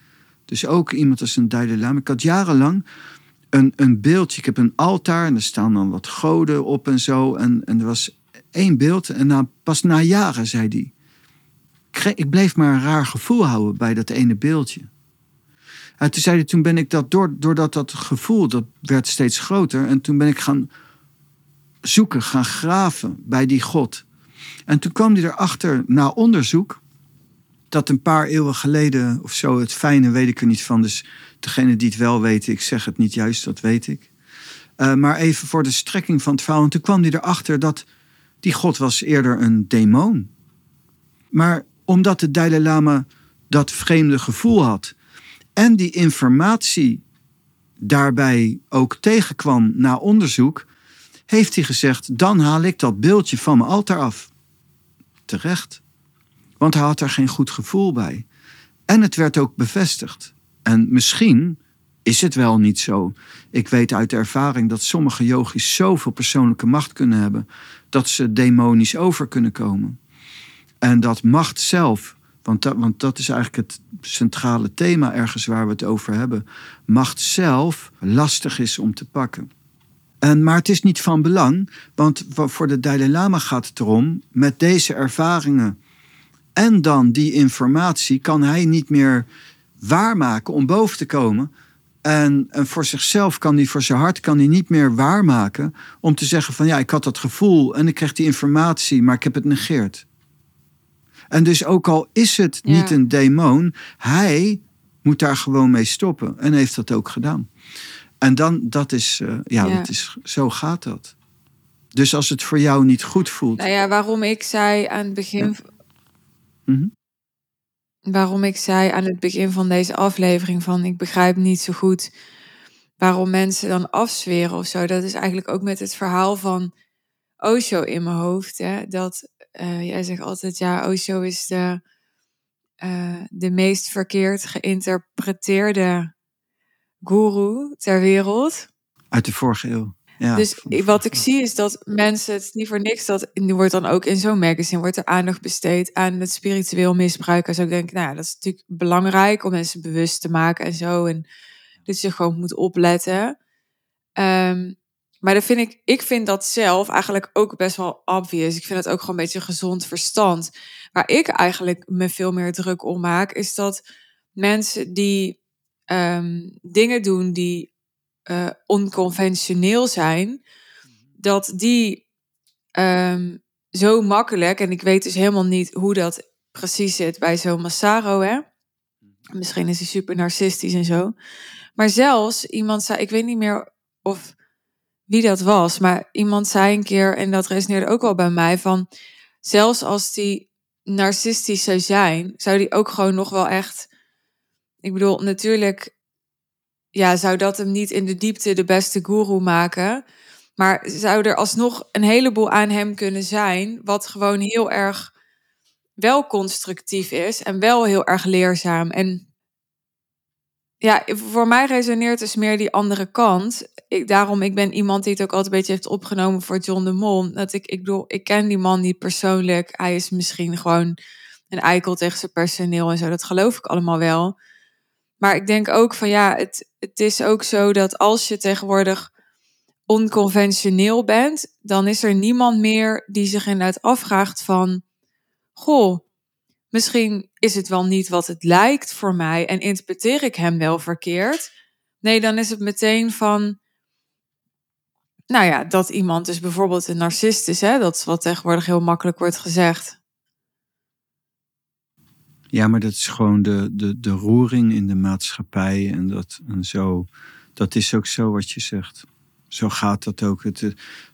A: dus ook iemand als een Dalai Lama, ik had jarenlang een, een beeldje. Ik heb een altaar en er staan dan wat goden op en zo. En, en er was één beeld en na, pas na jaren zei hij, ik, bleef maar een raar gevoel houden bij dat ene beeldje. En toen zei hij, toen ben ik dat, door, doordat dat gevoel, dat werd steeds groter. En toen ben ik gaan zoeken, gaan graven bij die God. En toen kwam hij erachter na onderzoek dat een paar eeuwen geleden of zo, het fijne weet ik er niet van. Dus degene die het wel weten, ik zeg het niet juist, dat weet ik. Uh, maar even voor de strekking van het verhaal. En toen kwam hij erachter dat die God was eerder een demon. Maar omdat de Dalai Lama dat vreemde gevoel had en die informatie daarbij ook tegenkwam na onderzoek, heeft hij gezegd: dan haal ik dat beeldje van mijn altaar af terecht. Want hij had er geen goed gevoel bij. En het werd ook bevestigd. En misschien is het wel niet zo. Ik weet uit ervaring dat sommige yogis zoveel persoonlijke macht kunnen hebben dat ze demonisch over kunnen komen. En dat macht zelf, want dat, want dat is eigenlijk het centrale thema ergens waar we het over hebben, macht zelf lastig is om te pakken. En, maar het is niet van belang, want voor de Dalai Lama gaat het erom, met deze ervaringen en dan die informatie kan hij niet meer waarmaken om boven te komen. En, en voor zichzelf kan hij, voor zijn hart kan hij niet meer waarmaken om te zeggen van ja, ik had dat gevoel en ik kreeg die informatie, maar ik heb het negeerd. En dus ook al is het niet een demon, hij moet daar gewoon mee stoppen en heeft dat ook gedaan. En dan, dat is, uh, ja, Dat is, zo gaat dat. Dus als het voor jou niet goed voelt.
B: Nou ja, waarom ik zei aan het begin. Mhm. Waarom ik zei aan het begin van deze aflevering van ik begrijp niet zo goed waarom mensen dan afzweren of zo. Dat is eigenlijk ook met het verhaal van Osho in mijn hoofd. Hè? Dat uh, jij zegt altijd, ja, Osho is de, uh, de meest verkeerd geïnterpreteerde guru ter wereld.
A: Uit de vorige eeuw.
B: Dus wat ik zie is dat mensen, het niet voor niks dat, nu wordt dan ook in zo'n magazine, wordt er aandacht besteed aan het spiritueel misbruik. En zo denk ik, nou ja, dat is natuurlijk belangrijk om mensen bewust te maken en zo. En dat je gewoon moet opletten. Ehm, maar dan vind ik, ik vind dat zelf eigenlijk ook best wel obvious. Ik vind het ook gewoon een beetje gezond verstand. Waar ik eigenlijk me veel meer druk om maak, is dat mensen die Ehm, dingen doen die uh, onconventioneel zijn, dat die um, zo makkelijk, en ik weet dus helemaal niet hoe dat precies zit bij zo'n Massaro, hè? Misschien is hij super narcistisch en zo. Maar zelfs iemand zei, ik weet niet meer of wie dat was, maar iemand zei een keer, en dat resoneerde ook wel bij mij, van zelfs als die narcistisch zou zijn, zou die ook gewoon nog wel echt ik bedoel, natuurlijk ja, zou dat hem niet in de diepte de beste guru maken. Maar zou er alsnog een heleboel aan hem kunnen zijn, wat gewoon heel erg wel constructief is en wel heel erg leerzaam. En ja, voor mij resoneert dus meer die andere kant. Ik, daarom, ik ben iemand die het ook altijd een beetje heeft opgenomen voor John de Mol. Dat ik, ik bedoel, ik ken die man niet persoonlijk. Hij is misschien gewoon een eikel tegen zijn personeel en zo. Dat geloof ik allemaal wel. Maar ik denk ook van ja, het, het is ook zo dat als je tegenwoordig onconventioneel bent, dan is er niemand meer die zich inderdaad afvraagt van, goh, misschien is het wel niet wat het lijkt voor mij en interpreteer ik hem wel verkeerd. Nee, dan is het meteen van, nou ja, dat iemand dus bijvoorbeeld een narcist is, hè? dat is wat tegenwoordig heel makkelijk wordt gezegd.
A: Ja, maar dat is gewoon de, de, de roering in de maatschappij en, dat, en zo. Dat is ook zo wat je zegt. Zo gaat dat ook. Het,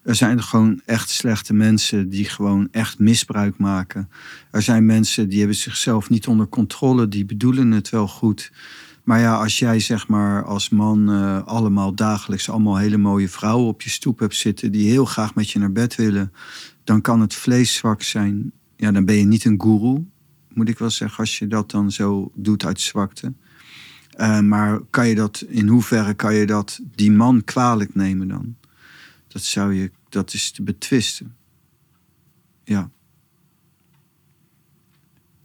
A: er zijn gewoon echt slechte mensen die gewoon echt misbruik maken. Er zijn mensen die hebben zichzelf niet onder controle, die bedoelen het wel goed. Maar ja, als jij zeg maar als man uh, allemaal dagelijks allemaal hele mooie vrouwen op je stoep hebt zitten die heel graag met je naar bed willen, dan kan het vlees zwak zijn. Ja, dan ben je niet een guru, moet ik wel zeggen, als je dat dan zo doet uit zwakte. Uh, maar kan je dat, in hoeverre kan je dat die man kwalijk nemen dan? Dat zou je, dat is te betwisten. Ja.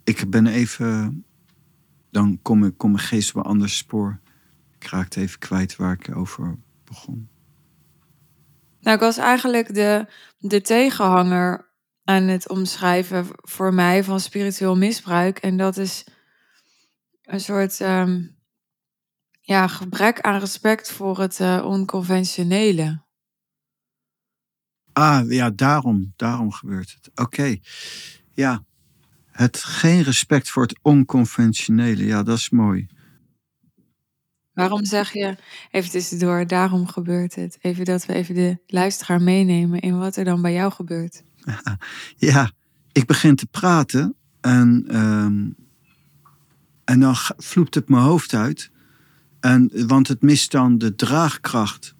A: Ik ben even dan kom, ik, kom mijn geest op een ander spoor. Ik raakte even kwijt waar ik over begon.
B: Nou, ik was eigenlijk de, de tegenhanger aan het omschrijven voor mij van spiritueel misbruik. En dat is een soort um, ja, gebrek aan respect voor het uh, onconventionele.
A: Ah, ja, daarom, daarom gebeurt het. Oké, ja, het geen respect voor het onconventionele, ja, dat is mooi.
B: Waarom zeg je, even tussendoor, daarom gebeurt het? Even dat we even de luisteraar meenemen in wat er dan bij jou gebeurt.
A: Ja, ik begin te praten en, um, en dan vloept het mijn hoofd uit. En, want het mist dan de draagkracht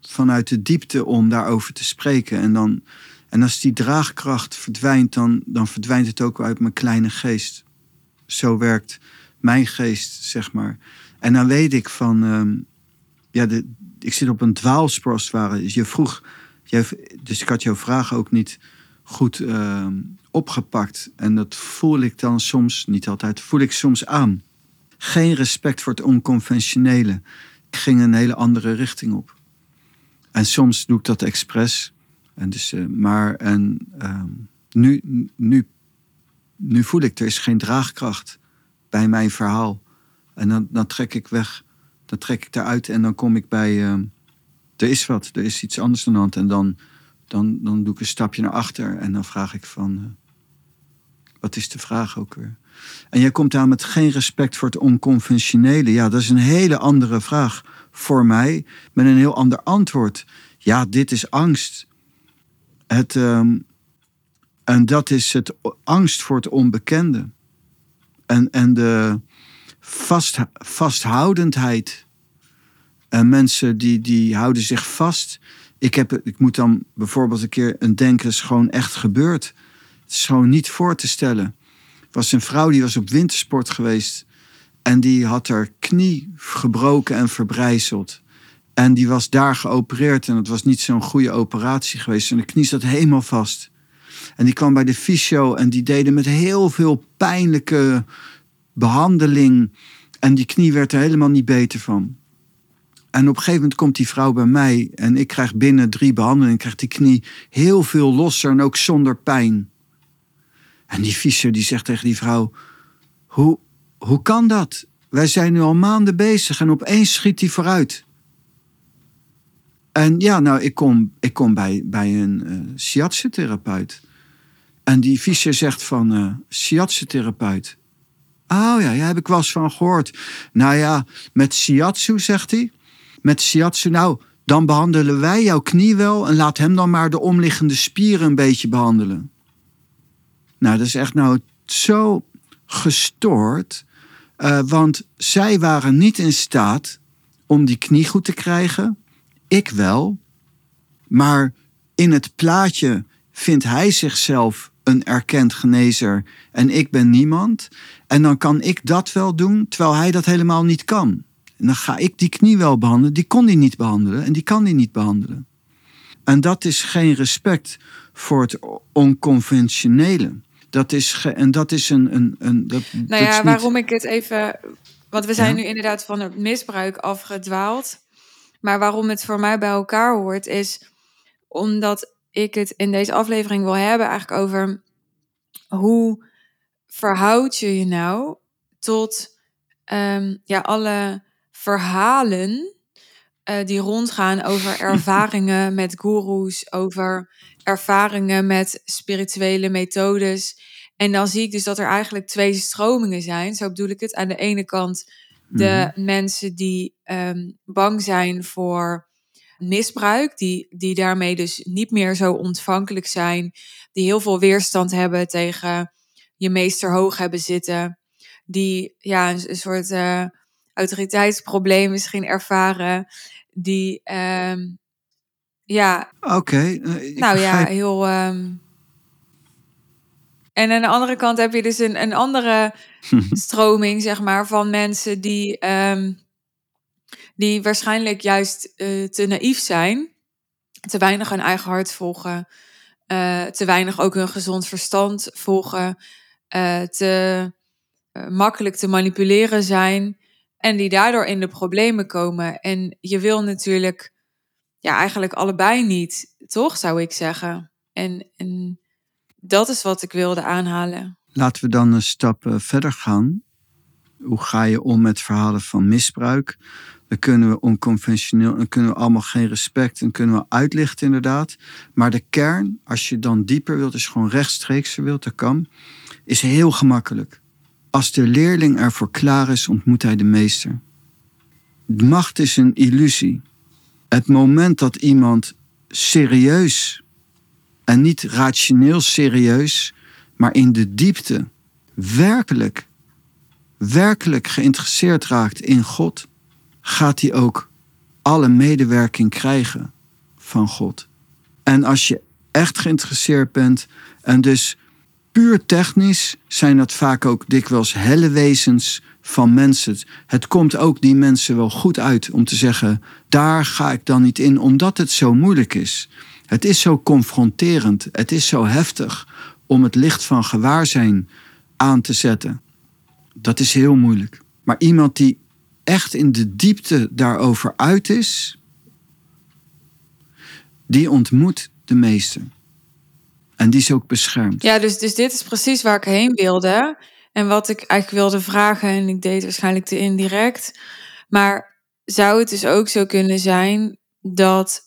A: vanuit de diepte om daarover te spreken. En dan en als die draagkracht verdwijnt, dan, dan verdwijnt het ook uit mijn kleine geest. Zo werkt mijn geest, zeg maar. En dan weet ik van, ehm, ja, de, ik zit op een ware. Dus je vroeg, dus ik had jouw vraag ook niet goed ehm, opgepakt. En dat voel ik dan soms, niet altijd, voel ik soms aan. Geen respect voor het onconventionele. Ik ging een hele andere richting op. En soms doe ik dat expres. En dus, uh, maar en, uh, nu, nu, nu voel ik, er is geen draagkracht bij mijn verhaal. En dan, dan trek ik weg, dan trek ik eruit en dan kom ik bij, uh, er is wat, er is iets anders aan de hand. En dan, dan, dan doe ik een stapje naar achter en dan vraag ik van, uh, wat is de vraag ook weer? En jij komt aan met geen respect voor het onconventionele. Ja, dat is een hele andere vraag voor mij, met een heel ander antwoord. Ja, dit is angst. Het, ehm, en dat is het angst voor het onbekende. En, en de vast, vasthoudendheid. En mensen die, die houden zich vast. Ik, heb, ik moet dan bijvoorbeeld een keer een denken, is gewoon echt gebeurd. Het is gewoon niet voor te stellen. Was een vrouw die was op wintersport geweest. En die had haar knie gebroken en verbrijzeld. En die was daar geopereerd en het was niet zo'n goede operatie geweest. En de knie zat helemaal vast. En die kwam bij de fysio en die deden met heel veel pijnlijke behandeling. En die knie werd er helemaal niet beter van. En op een gegeven moment komt die vrouw bij mij en ik krijg binnen drie behandelingen, krijgt die knie heel veel losser en ook zonder pijn. En die fysio die zegt tegen die vrouw, hoe, hoe kan dat? Wij zijn nu al maanden bezig en opeens schiet die vooruit. En ja, nou, ik kom, ik kom bij, bij een uh, shiatsu-therapeut. En die Fischer zegt van uh, shiatsu-therapeut. Oh ja, daar heb ik wel eens van gehoord. Nou ja, met shiatsu, zegt hij. Met shiatsu, nou, dan behandelen wij jouw knie wel... en laat hem dan maar de omliggende spieren een beetje behandelen. Nou, dat is echt nou zo gestoord... Uh, want zij waren niet in staat om die knie goed te krijgen ik wel. Maar in het plaatje vindt hij zichzelf een erkend genezer en ik ben niemand. En dan kan ik dat wel doen, terwijl hij dat helemaal niet kan. En dan ga ik die knie wel behandelen. Die kon hij niet behandelen en die kan hij niet behandelen. En dat is geen respect voor het onconventionele. Dat is, en dat is een. een, een dat,
B: nou ja, waarom ik het even. Want we zijn nu inderdaad van het misbruik afgedwaald. Maar waarom het voor mij bij elkaar hoort, is omdat ik het in deze aflevering wil hebben eigenlijk over hoe verhoud je je nou tot ehm, ja, alle verhalen uh, die rondgaan over ervaringen met goeroes, over ervaringen met spirituele methodes. En dan zie ik dus dat er eigenlijk twee stromingen zijn. Zo bedoel ik het. Aan de ene kant de mhm. mensen die um, bang zijn voor misbruik, die, die daarmee dus niet meer zo ontvankelijk zijn, die heel veel weerstand hebben tegen je meester hoog hebben zitten, die ja, een, soort uh, autoriteitsprobleem misschien ervaren, die um, ja.
A: Oké.
B: Uh, nou ja, heel. Um, en aan de andere kant heb je dus een, een andere stroming, zeg maar, van mensen die, um, die waarschijnlijk juist uh, te naïef zijn, te weinig hun eigen hart volgen, uh, te weinig ook hun gezond verstand volgen, te makkelijk te manipuleren zijn en die daardoor in de problemen komen. En je wil natuurlijk, ja, eigenlijk allebei niet, toch, zou ik zeggen. En, en dat is wat ik wilde aanhalen.
A: Laten we dan een stap eh, verder gaan. Hoe ga je om met verhalen van misbruik? Dan kunnen we onconventioneel, dan kunnen we allemaal geen respect en kunnen we uitlichten inderdaad. Maar de kern, als je dan dieper wilt, is gewoon rechtstreeks wilt, dat kan, is heel gemakkelijk. Als de leerling ervoor klaar is, ontmoet hij de meester. Macht is een illusie. Het moment dat iemand serieus en niet rationeel serieus, maar in de diepte werkelijk, werkelijk geïnteresseerd raakt in God, gaat hij ook alle medewerking krijgen van God. En als je echt geïnteresseerd bent en dus puur technisch zijn dat vaak ook dikwijls helle wezens van mensen. Het komt ook die mensen wel goed uit om te zeggen: daar ga ik dan niet in, omdat het zo moeilijk is. Het is zo confronterend, het is zo heftig om het licht van gewaarzijn aan te zetten. Dat is heel moeilijk. Maar iemand die echt in de diepte daarover uit is, die ontmoet de meeste. En die is ook beschermd.
B: Ja, dus, dus dit is precies waar ik heen wilde. En wat ik eigenlijk wilde vragen, en ik deed waarschijnlijk te indirect. Maar zou het dus ook zo kunnen zijn dat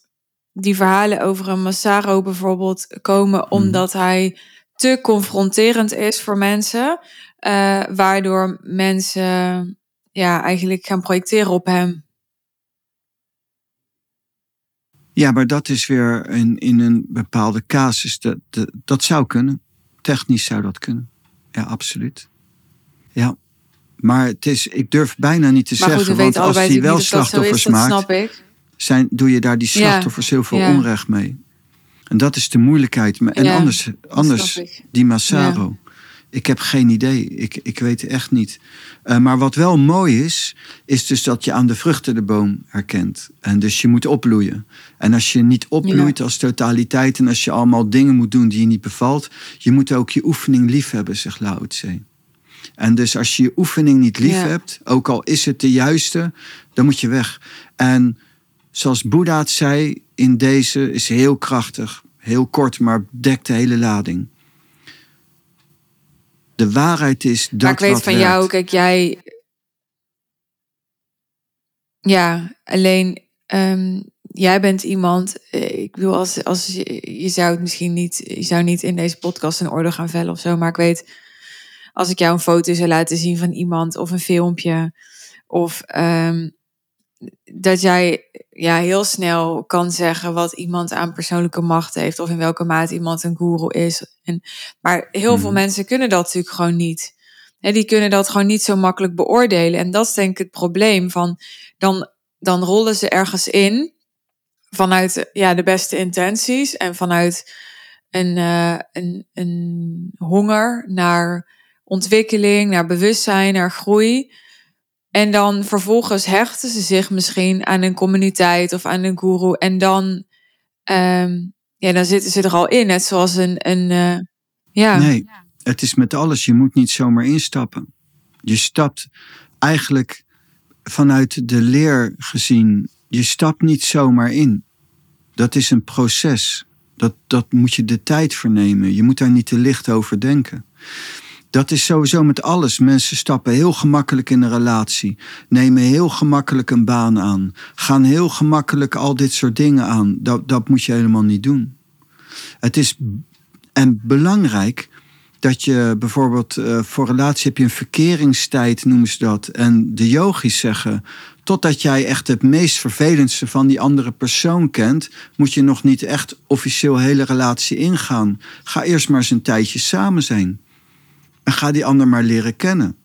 B: die verhalen over een Massaro bijvoorbeeld komen mhm. omdat hij te confronterend is voor mensen, uh, waardoor mensen ja, eigenlijk gaan projecteren op hem.
A: Ja, maar dat is weer in, in een bepaalde casus. Dat, dat, dat zou kunnen. Technisch zou dat kunnen. Ja, absoluut. Ja. Maar het is, ik durf bijna niet te zeggen, want als hij wel slachtoffers maakt, ik. Zijn, doe je daar die slachtoffers heel veel onrecht mee. En dat is de moeilijkheid. En anders, anders die Massaro. Ik heb geen idee. Ik, ik weet echt niet. Uh, maar wat wel mooi is, is dus dat je aan de vruchten de boom herkent. En dus je moet opbloeien. En als je niet opbloeit als totaliteit en als je allemaal dingen moet doen die je niet bevalt, je moet ook je oefening lief hebben, zegt Lao Tse. En dus als je je oefening niet lief hebt, ook al is het de juiste, dan moet je weg. En zoals Boeddha het zei, in deze is heel krachtig, heel kort, maar dekt de hele lading. De waarheid is dat.
B: Maar ik weet van jou, kijk, jij. Ja, alleen um, jij bent iemand. Eh, ik bedoel, als, als je, je zou het misschien niet. Je zou niet in deze podcast een orde gaan vellen of zo. Maar ik weet, als ik jou een foto zou laten zien van iemand of een filmpje. Of um, dat jij ja, heel snel kan zeggen wat iemand aan persoonlijke macht heeft of in welke mate iemand een guru is. En, maar heel veel hmm. mensen kunnen dat natuurlijk gewoon niet. die kunnen dat gewoon niet zo makkelijk beoordelen. En dat is denk ik het probleem van dan, dan rollen ze ergens in vanuit ja, de beste intenties en vanuit een, uh, een, een honger naar ontwikkeling, naar bewustzijn, naar groei. En dan vervolgens hechten ze zich misschien aan een communiteit of aan een guru. En dan, um, ja, dan zitten ze er al in. Net zoals een. een uh, ja.
A: Nee, het is met alles. Je moet niet zomaar instappen. Je stapt eigenlijk vanuit de leer gezien je stapt niet zomaar in. Dat is een proces. Dat, dat moet je de tijd voor nemen. Je moet daar niet te licht over denken. Dat is sowieso met alles. Mensen stappen heel gemakkelijk in een relatie, nemen heel gemakkelijk een baan aan, gaan heel gemakkelijk al dit soort dingen aan. Dat, dat moet je helemaal niet doen. Het is en belangrijk dat je bijvoorbeeld uh, voor relatie heb je een verkeringstijd, noemen ze dat. En de yogis zeggen, totdat jij echt het meest vervelendste van die andere persoon kent, moet je nog niet echt officieel hele relatie ingaan. Ga eerst maar eens een tijdje samen zijn. En ga die ander maar leren kennen.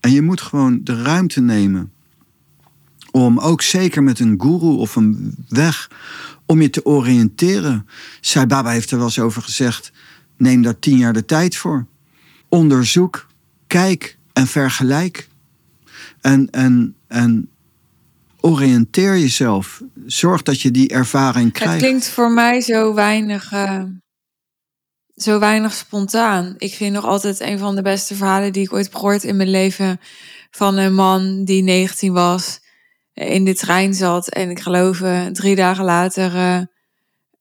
A: En je moet gewoon de ruimte nemen om ook zeker met een guru of een weg om je te oriënteren. Sai Baba heeft er wel eens over gezegd: neem daar tien jaar de tijd voor. Onderzoek, kijk en vergelijk. En, en, en oriënteer jezelf. Zorg dat je die ervaring krijgt.
B: Het klinkt voor mij zo weinig. Uh zo weinig spontaan. Ik vind nog altijd een van de beste verhalen die ik ooit heb gehoord in mijn leven. Van een man die 19 was, in de trein zat. En ik geloof uh, drie dagen later, uh,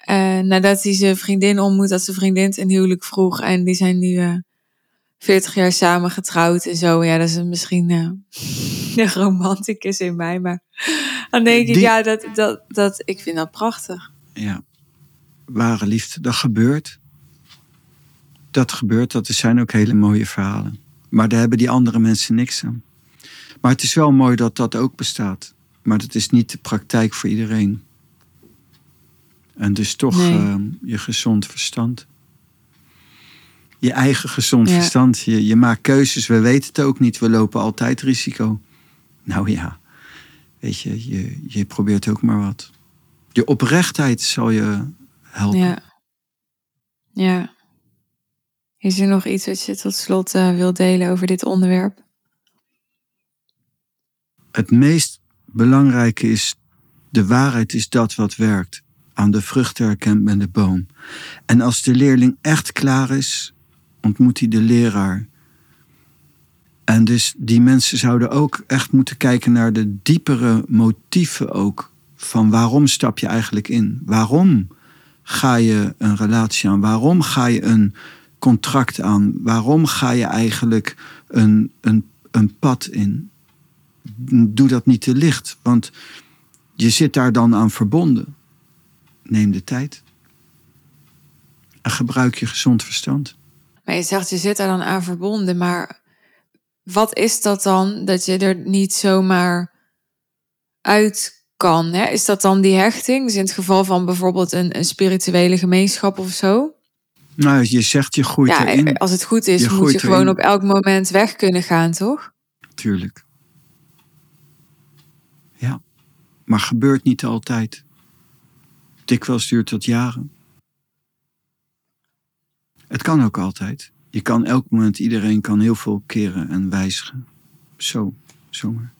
B: uh, nadat hij zijn vriendin ontmoet, dat zijn vriendin een huwelijk vroeg. En die zijn nu 40 jaar samen getrouwd en zo. Ja, dat is misschien de romanticus in mij. Maar dan denk ik, ja, dat, dat, dat, ik vind dat prachtig.
A: Ja, ware liefde, dat gebeurt dat gebeurt, dat zijn ook hele mooie verhalen. Maar daar hebben die andere mensen niks aan. Maar het is wel mooi dat dat ook bestaat. Maar dat is niet de praktijk voor iedereen. En dus toch ehm, je gezond verstand. Je eigen gezond verstand. Je, je maakt keuzes. We weten het ook niet. We lopen altijd risico. Nou ja, weet je, je, je probeert ook maar wat. Je oprechtheid zal je helpen.
B: Ja. Ja. Is er nog iets wat je tot slot uh, wilt delen over dit onderwerp?
A: Het meest belangrijke is, de waarheid is dat wat werkt. Aan de vrucht herkent men de boom. En als de leerling echt klaar is, ontmoet hij de leraar. En dus die mensen zouden ook echt moeten kijken naar de diepere motieven ook. Van waarom stap je eigenlijk in? Waarom ga je een relatie aan? Waarom ga je een contract aan? Waarom ga je eigenlijk een, een, een pad in? Doe dat niet te licht, want je zit daar dan aan verbonden. Neem de tijd. En gebruik je gezond verstand.
B: Maar je zegt, je zit daar dan aan verbonden, maar wat is dat dan dat je er niet zomaar uit kan? Hè? Is dat dan die hechting? Dus in het geval van bijvoorbeeld een, een spirituele gemeenschap of zo?
A: Nou, je zegt je groeit ja, erin.
B: Als het goed is, moet je gewoon op elk moment weg kunnen gaan, toch?
A: Tuurlijk. Ja, maar gebeurt niet altijd. Dikwijls duurt dat jaren. Het kan ook altijd. Je kan elk moment, iedereen kan heel veel keren en wijzigen. Zo, zomaar.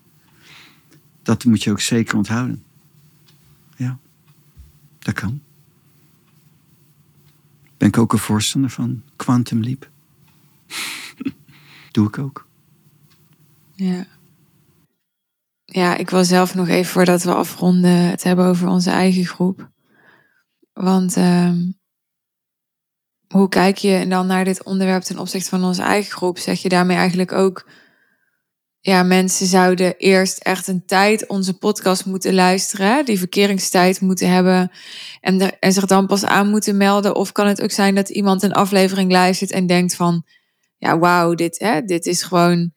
A: Dat moet je ook zeker onthouden. Ja, dat kan ben ik ook een voorstander van Quantum Leap. Doe ik ook.
B: Ja. Ja, ik wil zelf nog even voordat we afronden het hebben over onze eigen groep. Want uh, hoe kijk je dan naar dit onderwerp ten opzichte van onze eigen groep? Zeg je daarmee eigenlijk ook ja, mensen zouden eerst echt een tijd onze podcast moeten luisteren, die verkeringstijd moeten hebben en, en zich dan pas aan moeten melden? Of kan het ook zijn dat iemand een aflevering luistert en denkt van, ja, wauw, dit, hè, dit is gewoon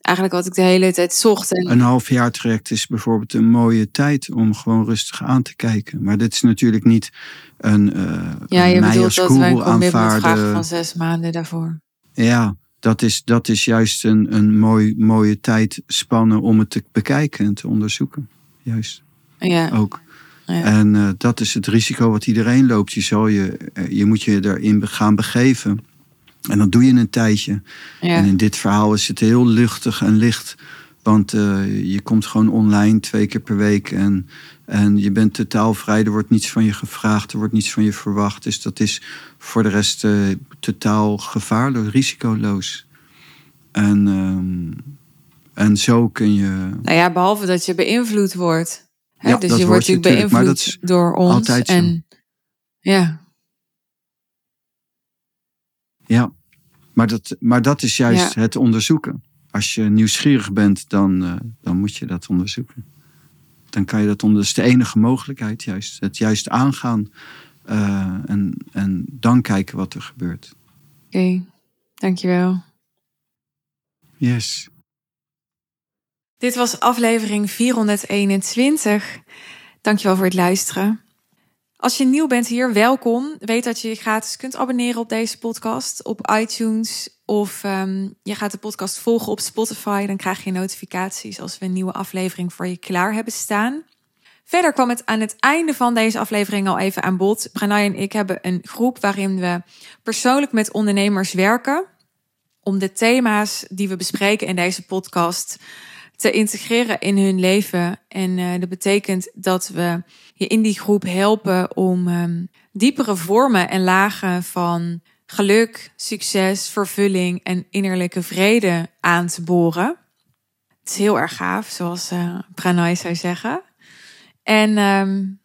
B: eigenlijk wat ik de hele tijd zocht. En...
A: Een half jaar traject is bijvoorbeeld een mooie tijd om gewoon rustig aan te kijken. Maar dit is natuurlijk niet een uh,
B: Ja, je bedoelt dat wij vragen van zes maanden daarvoor.
A: Ja, dat is, dat is juist een, een mooi, mooie tijdspanne om het te bekijken en te onderzoeken. Juist.
B: Ja.
A: Ook. Ja. En uh, dat is het risico wat iedereen loopt. Je, zal je, eh, je moet je erin gaan begeven. En dat doe je een tijdje. Ja. En in dit verhaal is het heel luchtig en licht. Want uh, je komt gewoon online twee keer per week. En, en je bent totaal vrij. Er wordt niets van je gevraagd. Er wordt niets van je verwacht. Dus dat is voor de rest uh, totaal gevaarloos, risicoloos. En, um, en zo kun je.
B: Nou ja, behalve dat je beïnvloed wordt. Hè,
A: Ja,
B: dus
A: dat
B: je
A: wordt
B: natuurlijk
A: natuurlijk, maar dat
B: beïnvloed door ons.
A: altijd zo.
B: En ja,
A: Ja, maar dat, maar dat is juist het onderzoeken. Als je nieuwsgierig bent, dan, eh, dan moet je dat onderzoeken. Dan kan je dat onder. Dat is de enige mogelijkheid, juist. Het juist aangaan eh, en, en dan kijken wat er gebeurt.
B: oké. Dankjewel.
A: Yes.
B: Dit was aflevering 421. Dankjewel voor het luisteren. Als je nieuw bent hier, welkom. Weet dat je je gratis kunt abonneren op deze podcast op iTunes. Of ehm, je gaat de podcast volgen op Spotify. Dan krijg je notificaties als we een nieuwe aflevering voor je klaar hebben staan. Verder kwam het aan het einde van deze aflevering al even aan bod. Pranay en ik hebben een groep waarin we persoonlijk met ondernemers werken. Om de thema's die we bespreken in deze podcast te integreren in hun leven. En uh, dat betekent dat we je in die groep helpen om um, diepere vormen en lagen van geluk, succes, vervulling en innerlijke vrede aan te boren. Het is heel erg gaaf, zoals uh, Pranay zou zeggen. En um,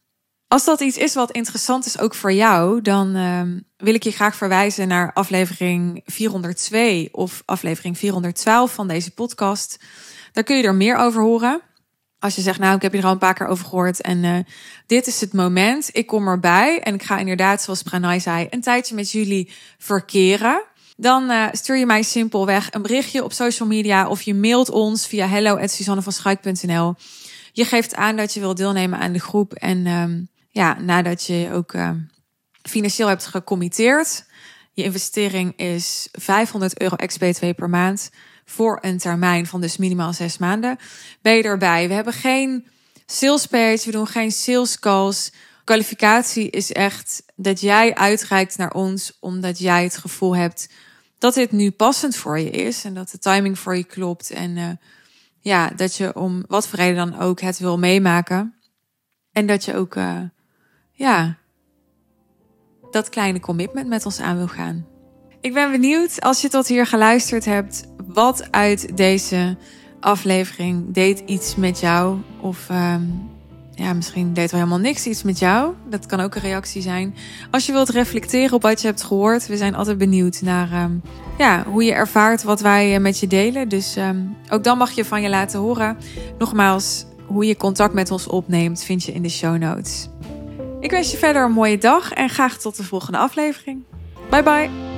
B: als dat iets is wat interessant is ook voor jou, dan um, wil ik je graag verwijzen naar aflevering 402 of aflevering 412 van deze podcast. Daar kun je er meer over horen. Als je zegt, nou, ik heb je er al een paar keer over gehoord en uh, dit is het moment, ik kom erbij en ik ga inderdaad, zoals Pranay zei, een tijdje met jullie verkeren. Dan uh, stuur je mij simpelweg een berichtje op social media of je mailt ons via hello@suzannevanschuik.nl. Je geeft aan dat je wil deelnemen aan de groep en um, ja, nadat je ook uh, financieel hebt gecommitteerd. Je investering is 500 euro ex-BTW per maand voor een termijn van dus minimaal zes maanden. Ben je erbij? We hebben geen sales page, we doen geen sales calls. Kwalificatie is echt dat jij uitreikt naar ons omdat jij het gevoel hebt dat dit nu passend voor je is en dat de timing voor je klopt en uh, ja, dat je om wat voor reden dan ook het wil meemaken en dat je ook uh, ja dat kleine commitment met ons aan wil gaan. Ik ben benieuwd als je tot hier geluisterd hebt, wat uit deze aflevering deed iets met jou? Of um, ja, misschien deed er helemaal niks iets met jou. Dat kan ook een reactie zijn. Als je wilt reflecteren op wat je hebt gehoord, we zijn altijd benieuwd naar um, ja, hoe je ervaart wat wij met je delen. Dus um, ook dan mag je van je laten horen. Nogmaals, hoe je contact met ons opneemt, vind je in de show notes. Ik wens je verder een mooie dag en graag tot de volgende aflevering. Bye bye.